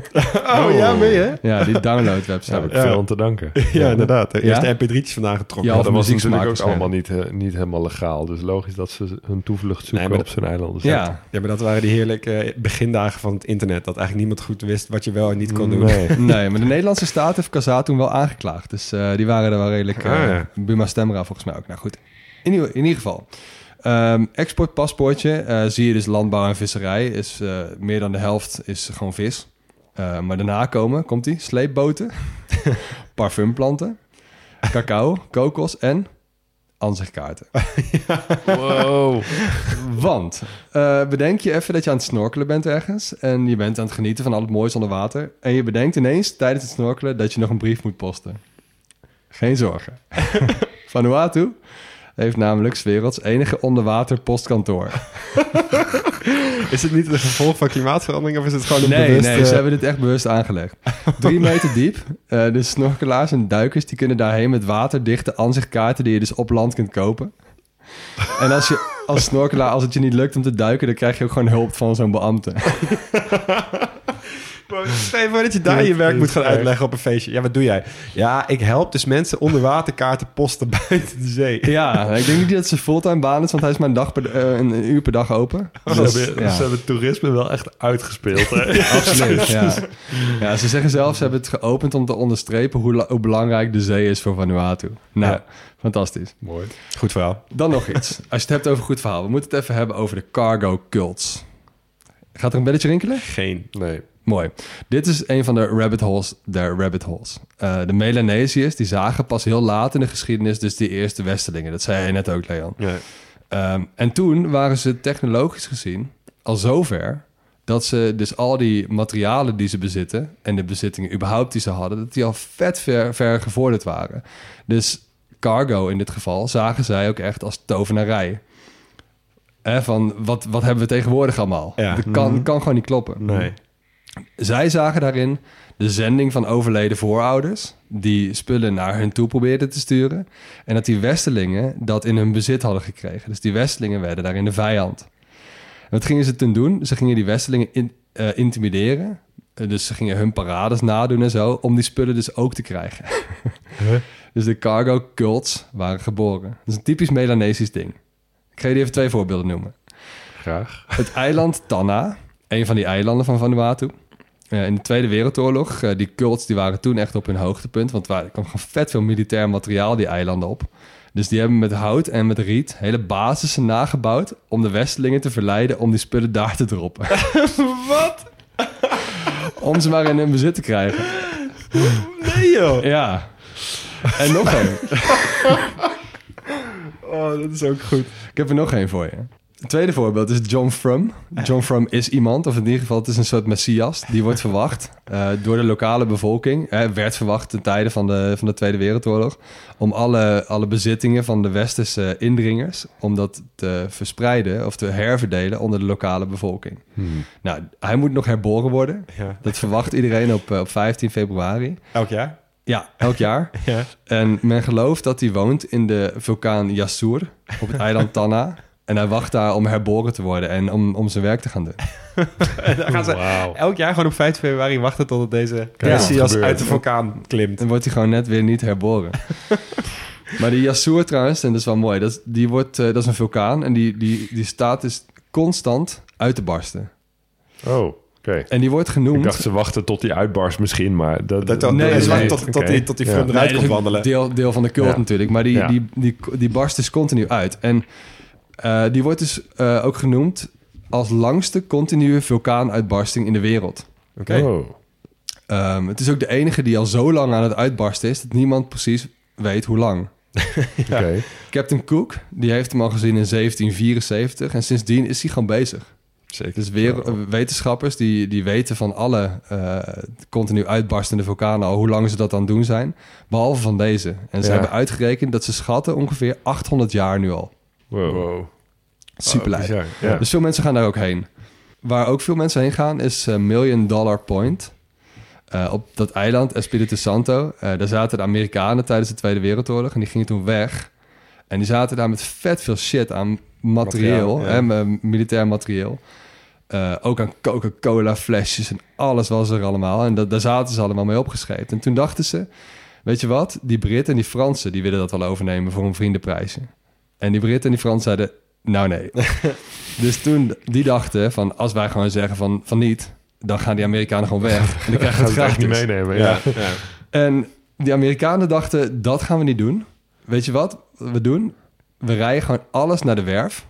Oh, ja, mee hè? Ja, die download Daar heb ik Ja. veel aan te danken. Ja, inderdaad. De Ja? eerste mp3'tjes vandaan getrokken. Ja, dat was natuurlijk ook allemaal niet, eh, niet helemaal legaal. Dus logisch dat ze hun toevlucht zoeken Nee, op zijn eilanden. Ja, Ja, maar dat waren die heerlijke begindagen van het internet. Dat eigenlijk niemand goed wist wat je wel en niet kon doen. Nee. nee, maar de Nederlandse staat heeft Kazaa toen wel aangeklaagd. Dus eh, die waren er wel redelijk... Ah, ja. Buma Stemra volgens mij ook. Nou goed, in, ieder- in ieder geval. Ehm, exportpaspoortje, eh, zie je dus landbouw en visserij. Is, eh, meer dan de helft is gewoon vis. Eh, maar daarna komen, komt die, sleepboten, parfumplanten, cacao, kokos en ansichtkaarten. Wow. Want eh, bedenk je even dat je aan het snorkelen bent ergens... en je bent aan het genieten van al het moois onder water... en je bedenkt ineens tijdens het snorkelen dat je nog een brief moet posten. Geen zorgen. Vanuatu heeft namelijk 's werelds enige onderwater postkantoor. Is het niet een gevolg van klimaatverandering of is het gewoon een Nee, bewust... nee, ze hebben dit echt bewust aangelegd. Drie meter diep. Eh de snorkelaars en duikers die kunnen daarheen met waterdichte aanzichtkaarten... die je dus op land kunt kopen. En als je als snorkelaar, als het je niet lukt om te duiken... dan krijg je ook gewoon hulp van zo'n beambte. Stel je voor dat je daar je werk moet gaan uitleggen op een feestje. Ja, wat doe jij? Ja, ik help dus mensen onder waterkaarten posten buiten de zee. Ja, ik denk niet dat ze fulltime baan is... want hij is maar een, dag per, eh, een uur per dag open. Ze, Dus, hebben, ja. ze hebben toerisme wel echt uitgespeeld. Hè? Absoluut, ja. ja. Ze zeggen zelf, ze hebben het geopend om te onderstrepen... hoe, la- hoe belangrijk de zee is voor Vanuatu. Nou, Ja. fantastisch. Mooi. Goed verhaal. Dan nog iets. Als je het hebt over goed verhaal. We moeten het even hebben over de cargo cults. Gaat er een belletje rinkelen? Geen. Nee. Mooi. Dit is een van de rabbit holes der rabbit holes. Eh, de Melanesiërs die zagen pas heel laat in de geschiedenis... dus die eerste Westelingen. Dat zei je net ook, Leon. Ja. Ehm, en toen waren ze technologisch gezien al zover... dat ze dus al die materialen die ze bezitten... en de bezittingen überhaupt die ze hadden... dat die al vet ver, ver gevorderd waren. Dus cargo in dit geval zagen zij ook echt als tovenarij. Hè, van wat, wat hebben we tegenwoordig allemaal? Ja. Dat kan, kan gewoon niet kloppen. Nee. Zij zagen daarin de zending van overleden voorouders... die spullen naar hun toe probeerden te sturen... en dat die Westelingen dat in hun bezit hadden gekregen. Dus die Westelingen werden daarin de vijand. En wat gingen ze toen doen? Ze gingen die Westelingen in- eh, intimideren. Eh, dus ze gingen hun parades nadoen en zo... om die spullen dus ook te krijgen. Dus de cargo cults waren geboren. Dat is een typisch Melanesisch ding. Ik ga jullie even twee voorbeelden noemen. Graag. Het eiland Tanna, een van die eilanden van Vanuatu. Eh, in de Tweede Wereldoorlog, eh, die cults die waren toen echt op hun hoogtepunt. Want waar- er kwam gewoon vet veel militair materiaal die eilanden op. Dus die hebben met hout en met riet hele basissen nagebouwd... om de Westelingen te verleiden om die spullen daar te droppen. Wat? om ze maar in hun bezit te krijgen. Nee joh. Ja. En nog één. Oh, dat is ook goed. Ik heb er nog één voor je. Het tweede voorbeeld is John Frum. John Frum is iemand, of in ieder geval het is een soort messias. Die wordt verwacht eh, door de lokale bevolking. Hij werd verwacht ten tijde van de, van de Tweede Wereldoorlog. Om alle, alle bezittingen van de westerse indringers... om dat te verspreiden of te herverdelen onder de lokale bevolking. Nou, hij moet nog herboren worden. Ja. Dat verwacht iedereen op, eh, op 15 februari. Elk jaar? Ja, elk jaar. Ja. En men gelooft dat hij woont in de vulkaan Yassur op het eiland Tanna. En hij wacht daar om herboren te worden en om, om zijn werk te gaan doen. En dan gaan ze elk jaar gewoon op 5 februari wachten totdat deze Messias uit de vulkaan klimt. Dan wordt hij gewoon net weer niet herboren. maar die Yassur trouwens, en dat is wel mooi, dat, is- die wordt, eh, dat is een vulkaan en die, die, die staat dus constant uit te barsten. Oh. Oké. En die wordt Ik genoemd... dacht ze wachten tot die uitbarst misschien, maar... Dat, Dat, dat, Nee, nee, nee, tot, die, tot die Ja. Nee, eruit komt is wandelen. Deel, deel van de cult Ja. natuurlijk. Maar die, Ja. die, die, die barst dus continu uit. En eh, die wordt dus eh, ook genoemd als langste continue vulkaanuitbarsting in de wereld. Oké. Oh. Het is ook de enige die al zo lang aan het uitbarsten is... dat niemand precies weet hoe lang. Oké. Captain Cook, die heeft hem al gezien in 1774... en sindsdien is hij gewoon bezig. Zeker. Dus weer, eh, wetenschappers die, die weten van alle continu uitbarstende vulkanen al hoe lang ze dat aan het doen zijn. Behalve van deze. En ze Ja. hebben uitgerekend dat ze schatten ongeveer 800 jaar nu al. Wow. Wow. Super Oh, lijp. bizar. Ja. Dus veel mensen gaan daar ook heen. Waar ook veel mensen heen gaan is eh, Million Dollar Point. Eh, op dat eiland Espiritu Santo. Eh, daar zaten de Amerikanen tijdens de Tweede Wereldoorlog. En die gingen toen weg. En die zaten daar met vet veel shit aan materieel. Materiaal, hè, militair materieel. Eh, ook aan Coca-Cola flesjes en alles was er allemaal. En dat, daar zaten ze allemaal mee opgeschreven. En toen dachten ze, weet je wat? Die Britten en die Fransen, die willen dat wel overnemen voor een vriendenprijsje. En die Britten en die Fransen zeiden, nou nee. dus toen, die dachten van, als wij gewoon zeggen van, van niet... dan gaan die Amerikanen gewoon weg. En dan krijgen we het gratis. niet meenemen. Ja. Ja. ja. En die Amerikanen dachten, dat gaan we niet doen. Weet je wat we doen? We rijden gewoon alles naar de werf...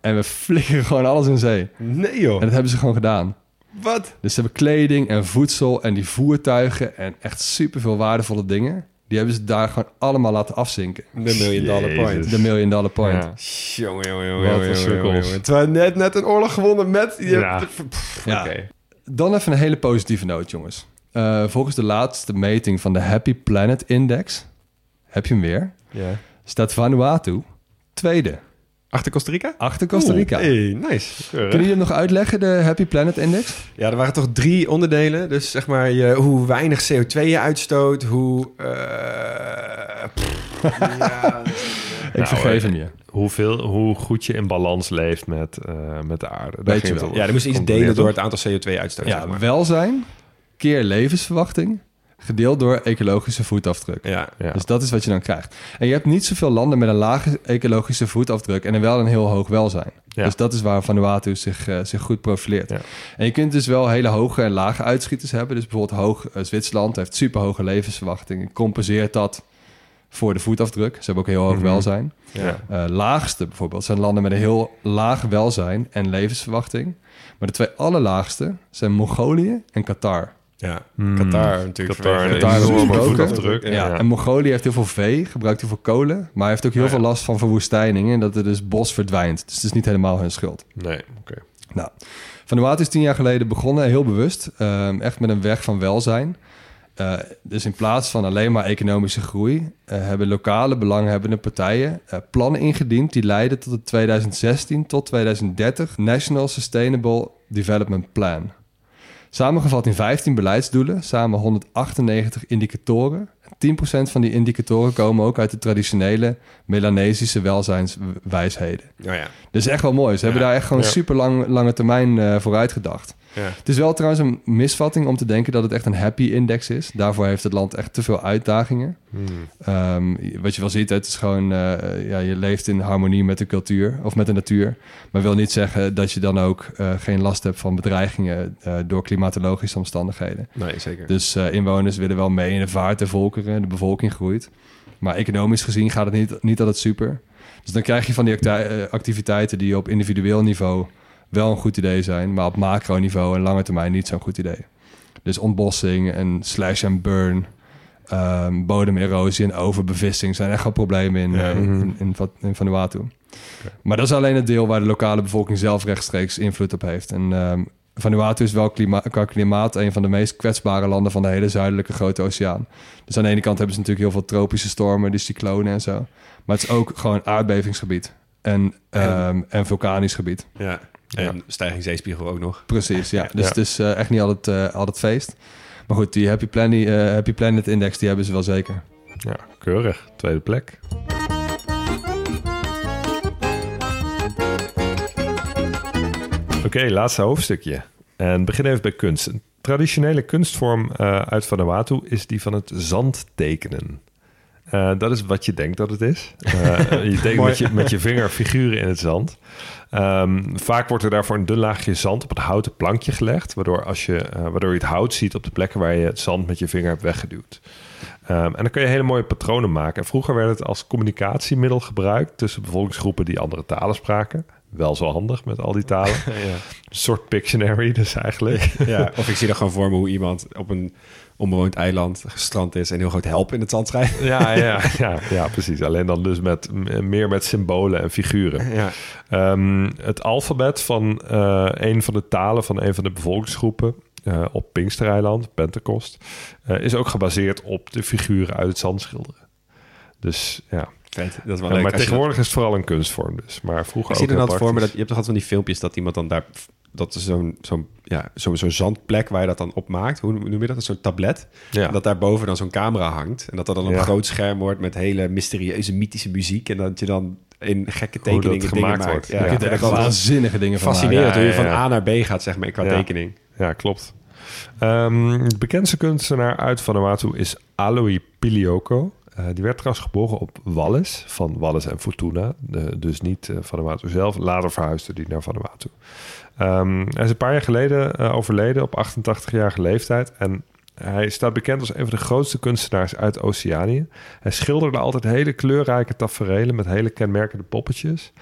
en we flikkeren gewoon alles in zee. Nee joh. En dat hebben ze gewoon gedaan. Wat? Dus ze hebben kleding en voedsel en die voertuigen en echt superveel waardevolle dingen. Die hebben ze daar gewoon allemaal laten afzinken. De million dollar Jezus. point. De million dollar point. Ja. Jongen, jongen, jongen. Terwijl net, net een oorlog gewonnen met... Je Ja. Pff, Ja. Dan even een hele positieve noot, jongens. Eh, volgens de laatste meting van de Happy Planet Index, heb je hem weer, Ja. staat Vanuatu tweede Achter Costa Rica? achter Costa Rica. Oeh, Hey, nice. Kunnen jullie hem nog uitleggen, de Happy Planet Index? Ja, er waren toch drie onderdelen. Dus zeg maar je, hoe weinig CO2 je uitstoot, hoe... eh, pff, ja, Ik Nou, vergeef eh, hem je. Hoeveel, hoe goed je in balans leeft met, eh, met de aarde. Weet je wel. ja, er moest iets delen door het aantal CO2-uitstoot. Ja, zeg maar. welzijn keer levensverwachting gedeeld door ecologische voetafdruk. Ja. Ja. Dus dat is wat je dan krijgt. En je hebt niet zoveel landen met een lage ecologische voetafdruk en wel een heel hoog welzijn. Ja. Dus dat is waar Vanuatu zich, eh, zich goed profileert. Ja. En je kunt dus wel hele hoge en lage uitschieters hebben. Dus bijvoorbeeld hoog eh, Zwitserland heeft super hoge levensverwachting en compenseert dat voor de voetafdruk. Ze hebben ook heel hoog Mhm. welzijn. Ja. Eh, laagste bijvoorbeeld zijn landen met een heel laag welzijn en levensverwachting. Maar de twee allerlaagste zijn Mongolië en Qatar. Ja, Hmm. Qatar natuurlijk. Qatar, Qatar voetafdruk. Ja, Ja. en Mongolië heeft heel veel vee, gebruikt heel veel kolen, maar hij heeft ook heel ja. veel last van verwoestijning en dat er dus bos verdwijnt. Dus het is niet helemaal hun schuld. Nee, oké. Nou, Vanuatu is tien jaar geleden begonnen, heel bewust, ehm, echt met een weg van welzijn. Eh, dus in plaats van alleen maar economische groei, eh, hebben lokale belanghebbende partijen eh, plannen ingediend die leiden tot het 2016 tot 2030 National Sustainable Development Plan. Samengevat in 15 beleidsdoelen, samen 198 indicatoren. 10% van die indicatoren komen ook uit de traditionele Melanesische welzijnswijsheden. Oh ja. Dus echt wel mooi. Ze hebben daar echt gewoon Ja. super lang, lange termijn eh voor uitgedacht. Ja. Het is wel trouwens een misvatting om te denken dat het echt een happy index is. Daarvoor heeft het land echt te veel uitdagingen. Hmm. Ehm, wat je wel ziet, het is gewoon, eh, ja, je leeft in harmonie met de cultuur of met de natuur. Maar wil niet zeggen dat je dan ook eh, geen last hebt van bedreigingen eh, door klimatologische omstandigheden. Nee, zeker. Dus inwoners willen wel mee in de vaart der volkeren, de bevolking groeit. Maar economisch gezien gaat het niet, niet altijd super. Dus dan krijg je van die acti- activiteiten die op individueel niveau wel een goed idee zijn, maar op macroniveau en lange termijn niet zo'n goed idee. Dus ontbossing en slash and burn, ehm, bodemerosie en overbevissing zijn echt wel problemen in, Ja. eh, in, in Vanuatu. Maar dat is alleen het deel waar de lokale bevolking zelf rechtstreeks invloed op heeft. En ehm, Vanuatu is wel klima qua klimaat een van de meest kwetsbare landen van de hele zuidelijke grote oceaan. Dus aan de ene kant hebben ze natuurlijk heel veel tropische stormen, die cyclonen en zo. Maar het is ook gewoon aardbevingsgebied en, ehm, en vulkanisch gebied. Ja. En stijging zeespiegel ook nog. Precies, ja. Dus Ja. het is eh, echt niet altijd, eh, altijd feest. Maar goed, die Happy Planet, eh, Happy Planet Index, die hebben ze wel zeker. Ja, keurig. Tweede plek. Oké, laatste hoofdstukje. En begin even bij kunst. Een traditionele kunstvorm eh, uit Vanuatu is die van het zandtekenen. Uh, dat is wat je denkt dat het is. Uh, je denkt met je, met je vinger figuren in het zand. Um, vaak wordt er daarvoor een dun laagje zand op het houten plankje gelegd. Waardoor, als je, uh, waardoor je het hout ziet op de plekken waar je het zand met je vinger hebt weggeduwd. Um, en dan kun je hele mooie patronen maken. En vroeger werd het als communicatiemiddel gebruikt tussen bevolkingsgroepen die andere talen spraken. Wel zo handig met al die talen. ja. Een soort Pictionary dus eigenlijk. ja, of ik zie dan gewoon voor me hoe iemand op een onbewoond eiland gestrand is en heel groot help in het zand schrijft. Ja, ja, ja, ja, precies. Alleen dan dus met meer met symbolen en figuren. Ja. Um, het alfabet van uh, een van de talen van een van de bevolkingsgroepen uh, op Pinkstereiland, Pentecost, uh, is ook gebaseerd op de figuren uit het zand schilderen. Dus ja. Vet, dat is wel ja, leuk. maar Als je tegenwoordig is het vooral een kunstvorm dus. Maar vroeger Ik zie ook dan heel altijd voor me dat je hebt toch altijd van die filmpjes dat iemand dan daar dat is zo'n zo'n ja, zo'n zo'n zandplek waar je dat dan op maakt. Hoe noem je dat? Zo'n tablet. Ja. En dat daarboven dan zo'n camera hangt. En dat dat dan op Ja. een groot scherm wordt met hele mysterieuze, mythische muziek. En dat je dan in gekke dat tekeningen dingen gemaakt maakt. wordt. Ja, Ja. er echt waanzinnige dingen van fascinerend hoe je Ja, van ja, ja. A naar B gaat, zeg maar, qua Ja. tekening. Ja, klopt. Ehm, de bekendste kunstenaar uit Vanuatu is Aloy Pilioko. Eh, die werd trouwens geboren op Wallis, van Wallis en Fortuna. Dus niet eh, Vanuatu zelf. Later verhuisde hij naar Vanuatu. Ehm, hij is een paar jaar geleden eh, overleden op 88-jarige leeftijd. En hij staat bekend als een van de grootste kunstenaars uit Oceanië. Hij schilderde altijd hele kleurrijke taferelen met hele kenmerkende poppetjes.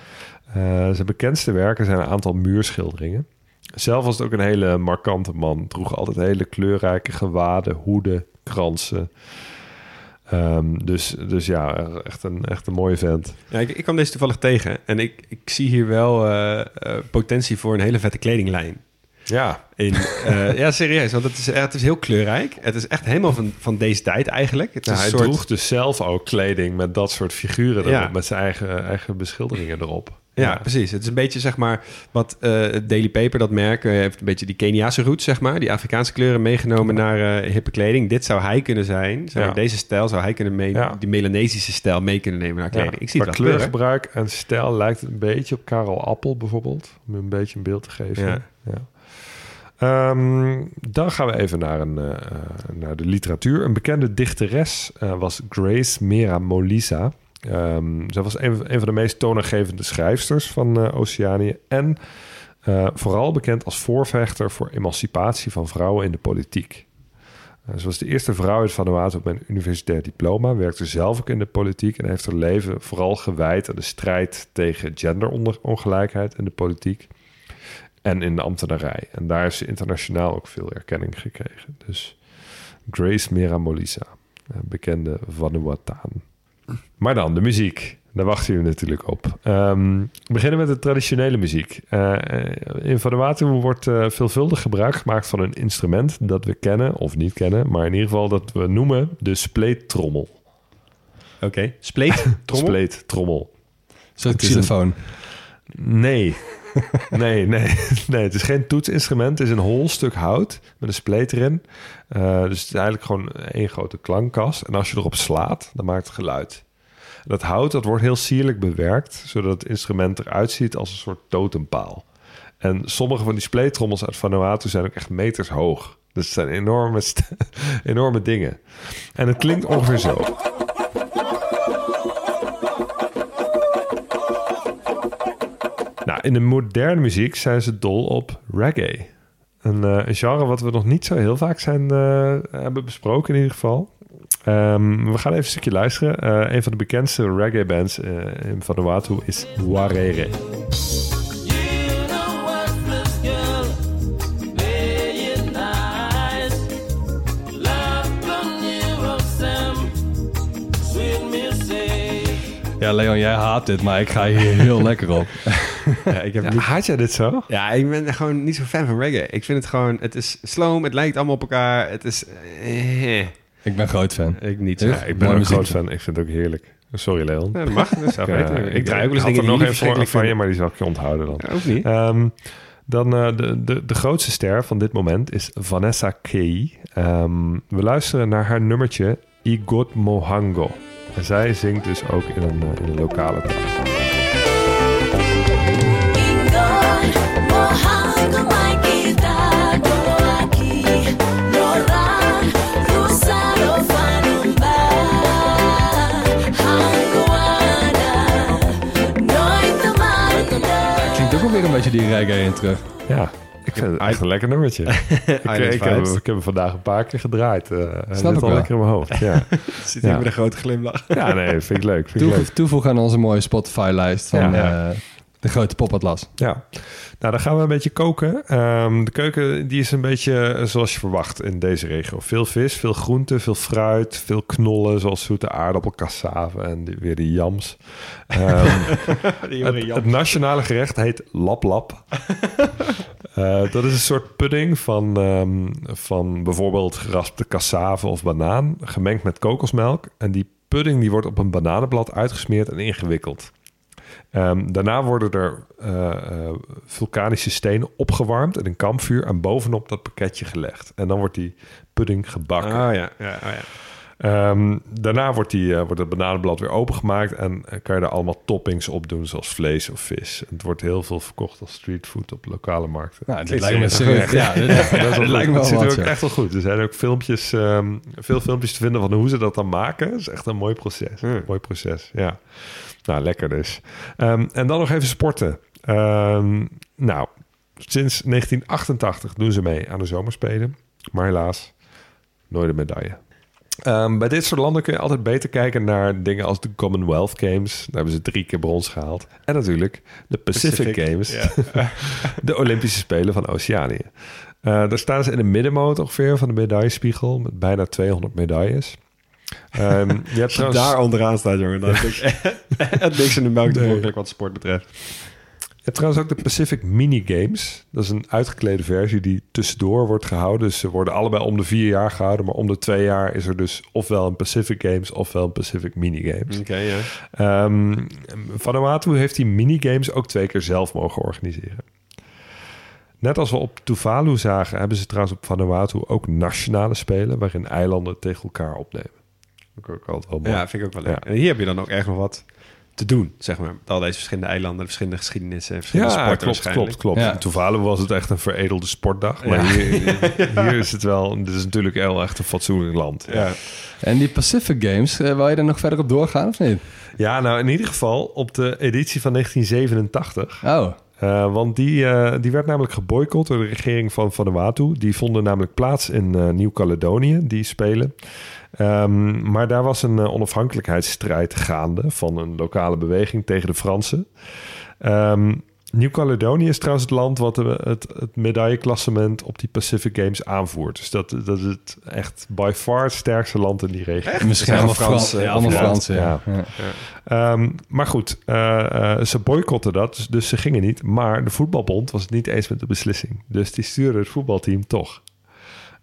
Zijn bekendste werken zijn een aantal muurschilderingen. Zelf was het ook een hele markante man. Droeg altijd hele kleurrijke gewaden, hoeden, kransen. Ehm, dus, dus ja, echt een, echt een mooie vent. Ja, ik, ik kwam deze toevallig tegen. En ik, ik zie hier wel eh, eh, potentie voor een hele vette kledinglijn. Ja, In, eh, ja, serieus. Want het is, het is heel kleurrijk. Het is echt helemaal van, van deze tijd eigenlijk. Het is Ja, hij een soort... droeg dus zelf ook kleding met dat soort figuren erop. Ja. Met zijn eigen, eigen beschilderingen erop. Ja, precies. Het is een beetje zeg maar wat eh, Daily Paper, dat merk, eh, heeft een beetje die Keniaanse roots, zeg maar. Die Afrikaanse kleuren meegenomen naar eh, hippe kleding. Dit zou hij kunnen zijn. Deze stijl zou hij kunnen mee, die Melanesische stijl mee kunnen nemen naar kleding. Ik zie gebeuren. kleurgebruik en stijl lijkt het een beetje op Karel Appel bijvoorbeeld. Om een beetje een beeld te geven. Ehm, dan gaan we even naar, een, naar de literatuur. Een bekende dichteres was Grace Mera Molisa. Ehm zij was een, van de meest toonaangevende schrijfsters van eh, Oceanië. En eh, vooral bekend als voorvechter voor emancipatie van vrouwen in de politiek. Eh, ze was de eerste vrouw uit Vanuatu met een universitair diploma, werkte zelf ook in de politiek en heeft haar leven vooral gewijd aan de strijd tegen genderongelijkheid in de politiek en in de ambtenarij. En daar heeft ze internationaal ook veel erkenning gekregen. Dus Grace Mera Molisa, een bekende Vanuataan. Maar dan de muziek. Daar wachten jullie natuurlijk op. Ehm, we beginnen met de traditionele muziek. Eh, in Vanuatu wordt eh, veelvuldig gebruik gemaakt van een instrument dat we kennen of niet kennen, maar in ieder geval dat we noemen de spleettrommel. Oké. Spleet? Trommel? Spleettrommel. Zo'n een-. Nee. Nee, nee, nee. Het is geen toetsinstrument. Het is een hol stuk hout met een spleet erin. Eh, dus het is eigenlijk gewoon één grote klankkast. En als je erop slaat, dan maakt het geluid. Dat hout dat wordt heel sierlijk bewerkt, zodat het instrument eruit ziet als een soort totempaal. En sommige van die spleetrommels uit Vanuatu zijn ook echt meters hoog. Dus het zijn enorme, enorme dingen. En het klinkt ongeveer zo. In de moderne muziek zijn ze dol op reggae. Een, eh, genre wat we nog niet zo heel vaak zijn, eh, hebben besproken in ieder geval. Ehm, we gaan even een stukje luisteren. Eh, een van de bekendste reggae bands in Vanuatu is Warere. Ja, Leon, jij haat dit, maar ik ga hier heel lekker op. Ja, ik heb Ja, niet... haat jij dit zo? Ja, ik ben gewoon niet zo fan van reggae. Ik vind het gewoon... Het is sloom, het lijkt allemaal op elkaar. Het is... eh, Ik ben groot fan. ik niet zo. Ja, ik ben ook groot fan. Ik vind het ook heerlijk. Sorry, Leon. Ja, dat mag. Dat zou Ik. Ik draai ook wel eens er nog verschrikkelijk van je, maar die zal ik je onthouden dan. Ja, ook niet. Ehm, dan eh, de, de, de grootste ster van dit moment is Vanessa Kei. Ehm, we luisteren naar haar nummertje Igot Mohango. En zij zingt dus ook in een, eh, in een lokale taal. Beetje die reggae in terug. Ja, ik vind het echt een lekker nummertje. ik, Island ik, heb, ik heb hem vandaag een paar keer gedraaid. eh Snap zit ik al wel. lekker in mijn hoofd. Ja, Zit hier met een grote glimlach. ja nee, vind ik leuk. Vind ik leuk. aan onze mooie Spotify-lijst van Ja, ja. eh, de grote popatlas. Ja, nou dan gaan we een beetje koken. Ehm, de keuken die is een beetje eh, zoals je verwacht in deze regio. Veel vis, veel groente, veel fruit, veel knollen zoals zoete aardappel, cassave en die- weer die jams. Ehm, het, het nationale gerecht heet lap lap. Eh, dat is een soort pudding van, ehm, van bijvoorbeeld geraspte cassave of banaan, gemengd met kokosmelk. En die pudding die wordt op een bananenblad uitgesmeerd en ingewikkeld. Ehm, daarna worden er eh, eh, vulkanische stenen opgewarmd in een kampvuur en bovenop dat pakketje gelegd. En dan wordt die pudding gebakken. Oh ja, ja, oh, ja. Ehm, daarna wordt, die, eh, wordt het bananenblad weer opengemaakt en kan je er allemaal toppings op doen, zoals vlees of vis. En het wordt heel veel verkocht als streetfood op lokale markten. Nou, dit Klinkt lijkt me serieus. serieus. Ja, dit, Dat lijkt me Het wel ziet er wat. ook echt wel goed. Er zijn ook filmpjes, ehm, veel filmpjes te vinden van hoe ze dat dan maken. Het is echt een mooi proces. Hmm. Mooi proces, ja. Nou, lekker dus. Ehm, en dan nog even sporten. Ehm, nou, sinds 1988 doen ze mee aan de zomerspelen. Maar helaas, nooit een medaille. Ehm, bij dit soort landen kun je altijd beter kijken naar dingen als de Commonwealth Games. Daar hebben ze drie keer brons gehaald. En natuurlijk de Pacific, Pacific, Games. de Olympische Spelen van Oceanië. Eh, daar staan ze in de middenmoot ongeveer van de medaillespiegel. Met bijna 200 medailles. Ehm, je hebt trouwens... daar onderaan staat, jongen, heb ik echt niks in de melk te wat sport betreft. Je hebt trouwens ook de Pacific Mini Games. Dat is een uitgeklede versie die tussendoor wordt gehouden. Dus ze worden allebei om de vier jaar gehouden. Maar om de twee jaar is er dus ofwel een Pacific Games ofwel een Pacific Mini Games. Oké, ja. Ehm, Vanuatu heeft die minigames ook twee keer zelf mogen organiseren. Net als we op Tuvalu zagen, hebben ze trouwens op Vanuatu ook nationale spelen... waarin eilanden tegen elkaar opnemen. Dat vind ik ook altijd wel mooi. Ja, vind ik ook wel leuk. Ja. En hier heb je dan ook echt nog wat te doen, zeg maar. Met al deze verschillende eilanden, verschillende geschiedenissen, verschillende Ja, sporten klopt, klopt, klopt. Ja. In Tuvalu was het echt een veredelde sportdag. Maar Ja. hier, hier is het wel... Dit is natuurlijk heel echt een fatsoenlijk land. Ja. En die Pacific Games, eh, wil je er nog verder op doorgaan of niet? Ja, nou in ieder geval op de editie van 1987... Oh, Uh, want die, uh, die werd namelijk geboycott door de regering van Vanuatu. Die vonden namelijk plaats in uh, Nieuw-Caledonië, die spelen. Um, maar daar was een onafhankelijkheidsstrijd gaande van een lokale beweging tegen de Fransen. Um, Nieuw-Caledonië is trouwens het land wat het, het medailleklassement op die Pacific Games aanvoert. Dus dat, dat is het echt by far het sterkste land in die regio. Echt? misschien allemaal Frans. Ja, allemaal Frans, ja. ja. ja. Um, maar goed, uh, uh, ze boycotten dat, dus, dus, ze gingen niet. Maar de voetbalbond was het niet eens met de beslissing. Dus die stuurde het voetbalteam toch.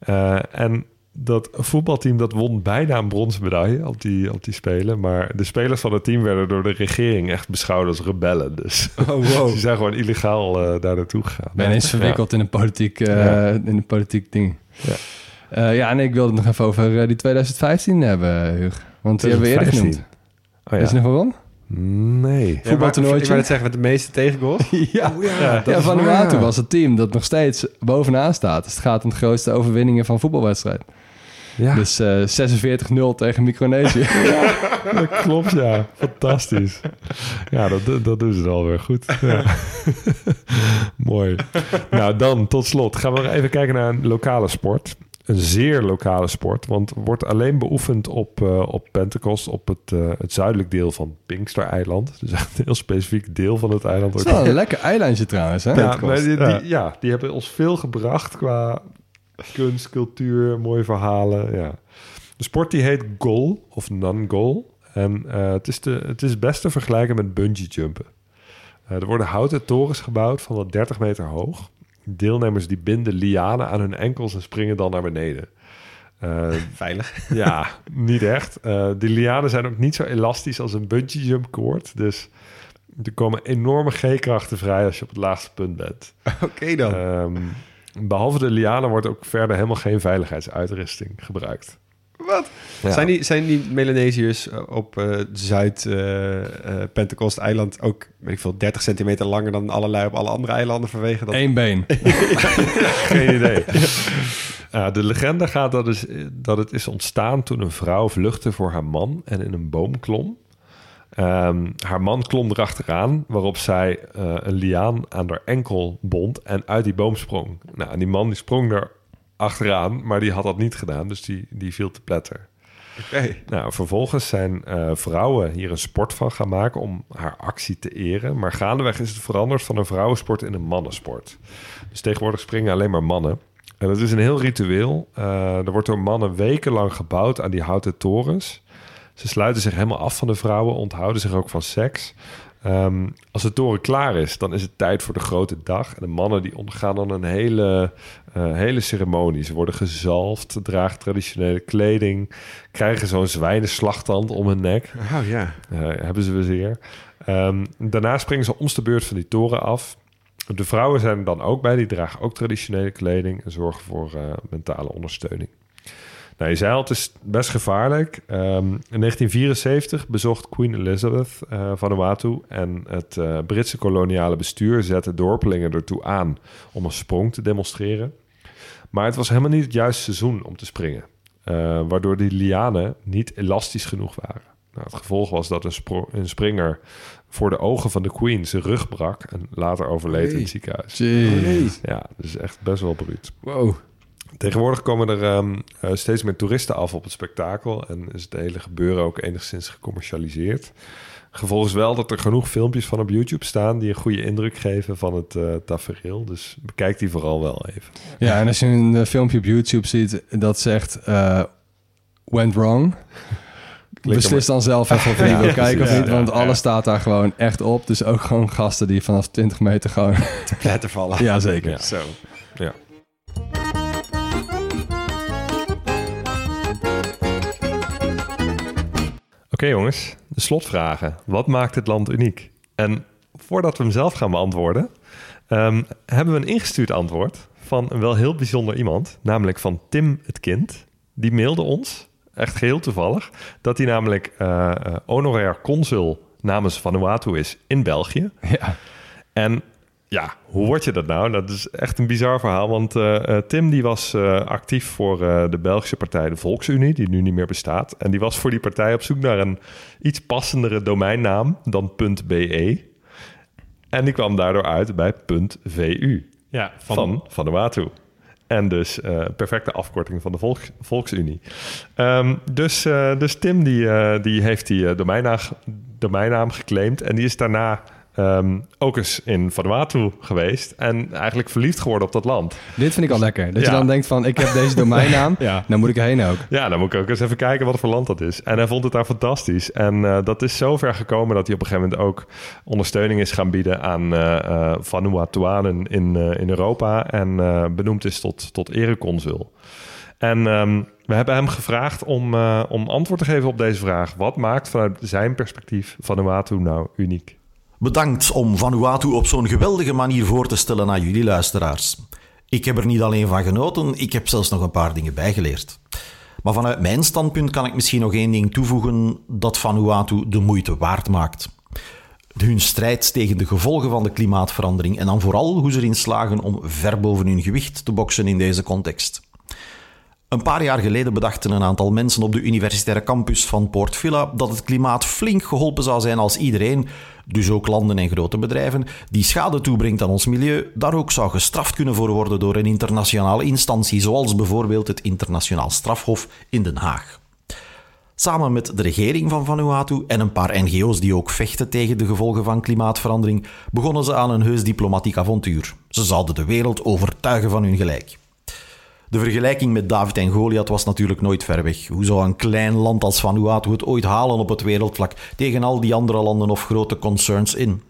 Uh, en dat voetbalteam dat won bijna een bronzen medaille op die, op die spelen. Maar de spelers van het team werden door de regering echt beschouwd als rebellen. Dus oh, wow. die zijn gewoon illegaal uh, daar naartoe gegaan. Ben eens verwikkeld ja. in, een politiek, uh, ja. in een politiek ding. Ja. Uh, ja, en ik wilde het nog even over uh, die 2015 hebben, Huug. Want die hebben we eerder genoemd. Oh, ja. Is het nog waarom? Nee. Voetbaltoernooitje. Ik wou het zeggen, met de meeste tegengoals. ja, oh, ja, ja, ja Vanuatu was het team dat nog steeds bovenaan staat. Dus het gaat om de grootste overwinningen van voetbalwedstrijd. Ja. Dus uh, 46-0 tegen Micronesië. ja, dat klopt, ja. Fantastisch. Ja, dat, dat doen ze alweer goed. Ja. Mooi. Nou, dan tot slot gaan we nog even kijken naar een lokale sport. Een zeer lokale sport, want wordt alleen beoefend op, uh, op Pentecost, op het, uh, het zuidelijk deel van Pinkster-eiland. Dus echt een heel specifiek deel van het eiland. Het is wel een lekker eilandje trouwens, hè? Ja, die, ja, die hebben ons veel gebracht qua kunst, cultuur, mooie verhalen. Ja. De sport die heet goal of non-goal. En uh, het, is de, het is best te vergelijken met bungee jumpen. Uh, er worden houten torens gebouwd van wat 30 meter hoog. Deelnemers die binden lianen aan hun enkels en springen dan naar beneden. Uh, Veilig. ja, niet echt. De lianen zijn ook niet zo elastisch als een bungee jump koord. Dus er komen enorme G-krachten vrij als je op het laagste punt bent. Oké okay dan. Um, behalve de lianen wordt ook verder helemaal geen veiligheidsuitrusting gebruikt. Wat? Ja. Zijn, die, zijn die Melanesiërs op uh, Zuid-Pentecost-eiland uh, ook, weet ik veel, 30 centimeter langer dan allerlei op alle andere eilanden vanwege dat? Eén been. Geen idee. Ja, de legende gaat dat, is, dat het is ontstaan toen een vrouw vluchtte voor haar man en in een boom klom. Ehm, haar man klom erachteraan, waarop zij eh, een liaan aan haar enkel bond en uit die boom sprong. Nou, en die man die sprong er achteraan, maar die had dat niet gedaan, dus die, die viel te pletter. Oké. Nou, vervolgens zijn eh, vrouwen hier een sport van gaan maken om haar actie te eren. Maar gaandeweg is het veranderd van een vrouwensport in een mannensport. Dus tegenwoordig springen alleen maar mannen. En dat is een heel ritueel. Eh, er wordt door mannen wekenlang gebouwd aan die houten torens. Ze sluiten zich helemaal af van de vrouwen, onthouden zich ook van seks. Ehm, als de toren klaar is, dan is het tijd voor de grote dag. En de mannen die ondergaan dan een hele, eh, hele ceremonie. Ze worden gezalfd, dragen traditionele kleding, krijgen zo'n zwijnenslagtand om hun nek. Oh ja. Eh, hebben ze weer. Ehm, daarna springen ze om de beurt van die toren af. De vrouwen zijn er dan ook bij. Die dragen ook traditionele kleding en zorgen voor eh, mentale ondersteuning. Nou, je zei al, het is best gevaarlijk. Ehm, in 1974 bezocht Queen Elizabeth uh, Vanuatu... en het eh, Britse koloniale bestuur zette dorpelingen ertoe aan... om een sprong te demonstreren. Maar het was helemaal niet het juiste seizoen om te springen. eh, waardoor die lianen niet elastisch genoeg waren. Nou, het gevolg was dat een, springer voor de ogen van de Queen zijn rug brak... en later overleed in het ziekenhuis. Jeez. Ja, dus echt best wel bruut. Wow. Tegenwoordig komen er ehm, eh, steeds meer toeristen af op het spektakel en is het hele gebeuren ook enigszins gecommercialiseerd. Gevolg is wel dat er genoeg filmpjes van op YouTube staan die een goede indruk geven van het eh tafereel. Dus bekijk die vooral wel even. Ja, en als je een eh, filmpje op YouTube ziet dat zegt... eh, went wrong... Beslis dan zelf even of je wil kijken of niet. Ja, Want ja. alles staat daar gewoon echt op. Dus ook gewoon gasten die vanaf 20 meter gewoon... Pletter vallen. ja, zeker. Ja. Zo. Ja. Oké jongens, de slotvragen. Wat maakt het land uniek? En voordat we hem zelf gaan beantwoorden, ehm, hebben we een ingestuurd antwoord van een wel heel bijzonder iemand, namelijk van Tim het Kind. Die mailde ons, echt geheel toevallig, dat hij namelijk eh, honorair consul namens Vanuatu is in België. Ja. En ja, hoe word je dat nou? Dat is echt een bizar verhaal. Want eh, eh, Tim die was eh, actief voor de Belgische partij de Volksunie, die nu niet meer bestaat. En die was voor die partij op zoek naar een iets passendere domeinnaam dan .be. En die kwam daardoor uit bij .vu Ja, van, van Vanuatu. En dus perfecte afkorting van de Volk, Volksunie. Ehm, dus, dus Tim die, die heeft die domeinnaam, domeinnaam geclaimd. En die is daarna ehm, ook eens in Vanuatu geweest. En eigenlijk verliefd geworden op dat land. Dit vind ik al lekker. Dat Ja. je dan denkt van, ik heb deze domeinnaam. Ja. Dan moet ik erheen ook. Ja, dan moet ik ook eens even kijken wat voor land dat is. En hij vond het daar fantastisch. En eh, dat is zo ver gekomen dat hij op een gegeven moment ook ondersteuning is gaan bieden aan eh, Vanuatuanen in, in Europa. En benoemd is tot, tot ereconsul. En ehm, we hebben hem gevraagd om, om antwoord te geven op deze vraag. Wat maakt vanuit zijn perspectief Vanuatu nou uniek? Bedankt om Vanuatu op zo'n geweldige manier voor te stellen aan jullie luisteraars. Ik heb er niet alleen van genoten, ik heb zelfs nog een paar dingen bijgeleerd. Maar vanuit mijn standpunt kan ik misschien nog één ding toevoegen dat Vanuatu de moeite waard maakt. Hun strijd tegen de gevolgen van de klimaatverandering en dan vooral hoe ze erin slagen om ver boven hun gewicht te boksen in deze context. Een paar jaar geleden bedachten een aantal mensen op de universitaire campus van Port Vila dat het klimaat flink geholpen zou zijn als iedereen, dus ook landen en grote bedrijven, die schade toebrengt aan ons milieu, daar ook zou gestraft kunnen voor worden door een internationale instantie, zoals bijvoorbeeld het Internationaal Strafhof in Den Haag. Samen met de regering van Vanuatu en een paar NGO's die ook vechten tegen de gevolgen van klimaatverandering, begonnen ze aan een heus diplomatiek avontuur. Ze zouden de wereld overtuigen van hun gelijk. De vergelijking met David en Goliath was natuurlijk nooit ver weg. Hoe zou een klein land als Vanuatu het ooit halen op het wereldvlak tegen al die andere landen of grote concerns in?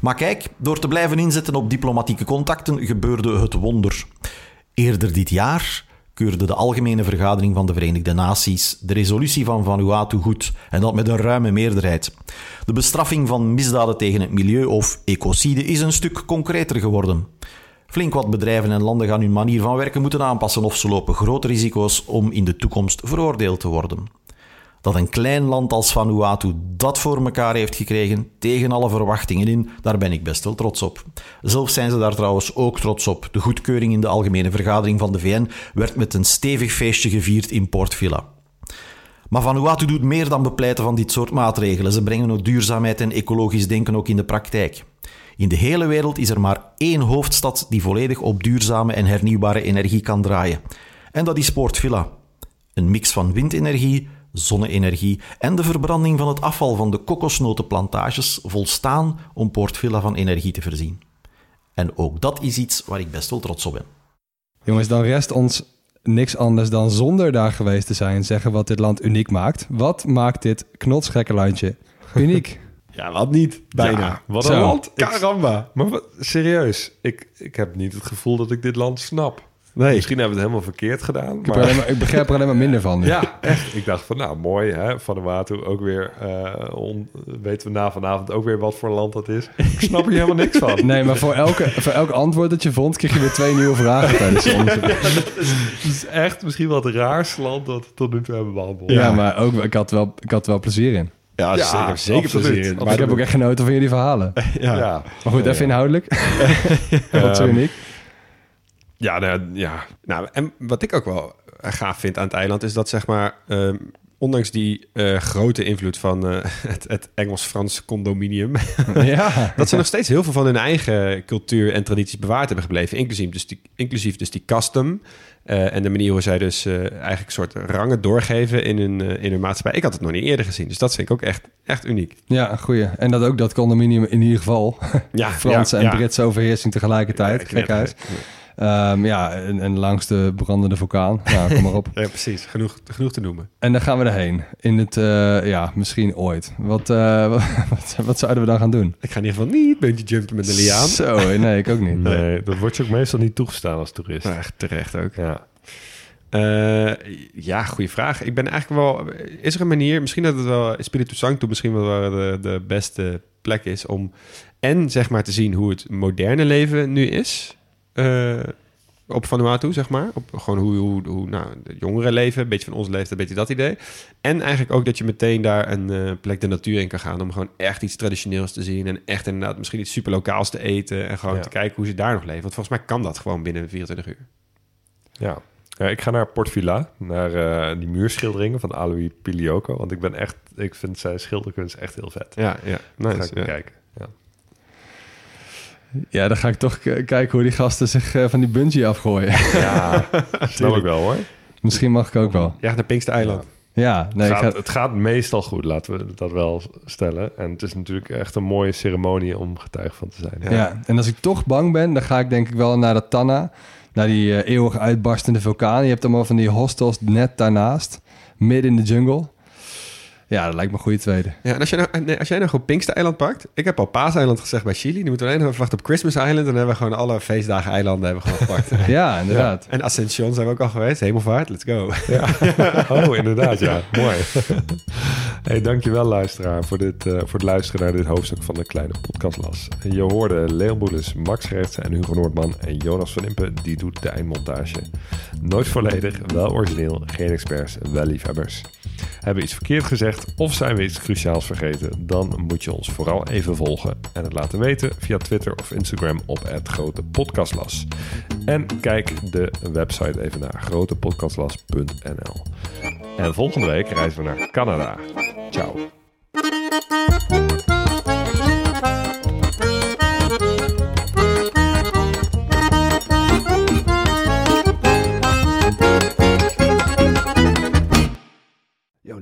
Maar kijk, door te blijven inzetten op diplomatieke contacten gebeurde het wonder. Eerder dit jaar keurde de Algemene Vergadering van de Verenigde Naties de resolutie van Vanuatu goed, en dat met een ruime meerderheid. De bestraffing van misdaden tegen het milieu of ecocide is een stuk concreter geworden. Flink wat bedrijven en landen gaan hun manier van werken moeten aanpassen of ze lopen grote risico's om in de toekomst veroordeeld te worden. Dat een klein land als Vanuatu dat voor elkaar heeft gekregen, tegen alle verwachtingen in, daar ben ik best wel trots op. Zelf zijn ze daar trouwens ook trots op. De goedkeuring in de Algemene Vergadering van de VN werd met een stevig feestje gevierd in Port Vila. Maar Vanuatu doet meer dan bepleiten van dit soort maatregelen. Ze brengen ook duurzaamheid en ecologisch denken ook in de praktijk. In de hele wereld is er maar één hoofdstad die volledig op duurzame en hernieuwbare energie kan draaien. En dat is Port Vila. Een mix van windenergie, zonne-energie en de verbranding van het afval van de kokosnotenplantages volstaan om Port Vila van energie te voorzien. En ook dat is iets waar ik best wel trots op ben. Jongens, dan rest ons niks anders dan zonder daar geweest te zijn zeggen wat dit land uniek maakt. Wat maakt dit knotsgekke landje uniek? Ja, wat niet? Bijna. Ja, wat een land. Caramba. Maar wat- serieus, ik, ik heb niet het gevoel dat ik dit land snap. Nee. Misschien hebben we het helemaal verkeerd gedaan. Ik, er maar- ik begrijp er alleen maar minder van. nu. Ja, echt. Ik dacht van, nou, mooi, hè. Van de Water ook weer, eh, on- weten we na vanavond ook weer wat voor land dat is. Ik snap hier helemaal niks van. Nee, maar voor, elke, voor elk antwoord dat je vond, kreeg je weer twee nieuwe vragen tijdens de onderzoek. Het is echt misschien wel het raarste land dat we tot nu toe hebben behandeld. Ja, maar ook, ik, had wel, ik had er wel plezier in. Ja, Ja, zeker, zeker absoluut. plezier in. Maar ik heb ook echt genoten van jullie verhalen. Ja. Ja. Maar goed, even inhoudelijk. Wat zo Ehm, uniek. Ja, nou, ja. Nou, en wat ik ook wel gaaf vind aan het eiland is dat zeg maar, ehm, ondanks die eh, grote invloed van eh, het, het Engels-Frans condominium, Ja. dat ze nog steeds heel veel van hun eigen cultuur en tradities bewaard hebben gebleven, inclusief dus die, inclusief dus die custom eh, en de manier hoe zij dus eigenlijk soort rangen doorgeven in hun, in hun maatschappij. Ik had het nog niet eerder gezien, dus dat vind ik ook echt, echt uniek. Ja, goeie. En dat ook dat condominium in ieder geval. Ja, Franse ja, en. Britse overheersing tegelijkertijd. Gek huis. Ehm, ja, en, en langs de brandende vulkaan. Nou, kom maar op. Ja, precies. Genoeg, genoeg te noemen. En dan gaan we erheen. In het, eh, ja, misschien ooit. Wat, eh, wat, wat zouden we dan gaan doen? Ik ga in ieder geval niet bungee jumpen met een liaan. Zo, nee, ik ook niet. Nee, dat wordt je ook meestal niet toegestaan als toerist. Nou, echt terecht ook. Ja. Eh, ja, goede vraag. Ik ben eigenlijk wel... Is er een manier, misschien dat het wel Espiritu Santo misschien wel waar de, de beste plek is om en zeg maar te zien hoe het moderne leven nu is eh, op Vanuatu, zeg maar. Op gewoon hoe, hoe, hoe nou, de jongeren leven, een beetje van ons leeftijd, een beetje dat idee. En eigenlijk ook dat je meteen daar een eh, plek de natuur in kan gaan om gewoon echt iets traditioneels te zien en echt inderdaad misschien iets super lokaals te eten en gewoon Ja. te kijken hoe ze daar nog leven. Want volgens mij kan dat gewoon binnen 24 uur. Ja. Ja, ik ga naar Port Vila, naar eh, die muurschilderingen van Alois Pilioco. Want ik ben echt, ik vind zijn schilderkunst echt heel vet. Ja, ja. Nice, ga ik ja. kijken. Ja. Ja, dan ga ik toch kijken hoe die gasten zich eh, van die bungee afgooien. Ja, snap ik wel hoor. Misschien mag ik ook wel. Ja, naar Pinkster Eiland. Ja, nee, ik gaat, ga, Het gaat meestal goed, laten we dat wel stellen. En het is natuurlijk echt een mooie ceremonie om getuige van te zijn. ja. en als ik toch bang ben, dan ga ik denk ik wel naar dat Tanna. Naar die eh, eeuwig uitbarstende vulkaan. Je hebt allemaal van die hostels net daarnaast. Midden in de jungle. Ja, dat lijkt me een goede tweede. Ja, en als, je nou, nee, als jij nou gewoon Pinkster Eiland pakt... Ik heb al Paaseiland gezegd bij Chili. Nu moeten we alleen nog even wachten op Christmas Island. En dan hebben we gewoon alle feestdagen eilanden hebben we gewoon gepakt. Ja, inderdaad. En Ascension zijn we ook al geweest. Hemelvaart, let's go. Oh, inderdaad, ja. Mooi. Hey, dankjewel luisteraar voor, dit, eh, voor het luisteren naar dit hoofdstuk van de Kleine Podcastlas. Je hoorde Leon Boelis, Max Gertsen en Hugo Noordman en Jonas van Impen, die doet de eindmontage. Nooit volledig, wel origineel, geen experts, wel liefhebbers. Hebben we iets verkeerd gezegd of zijn we iets cruciaals vergeten, dan moet je ons vooral even volgen en het laten weten via Twitter of Instagram op het Grote Podcastlas. En kijk de website even naar grotepodcastlas.nl. En volgende week reizen we naar Canada. Ciao.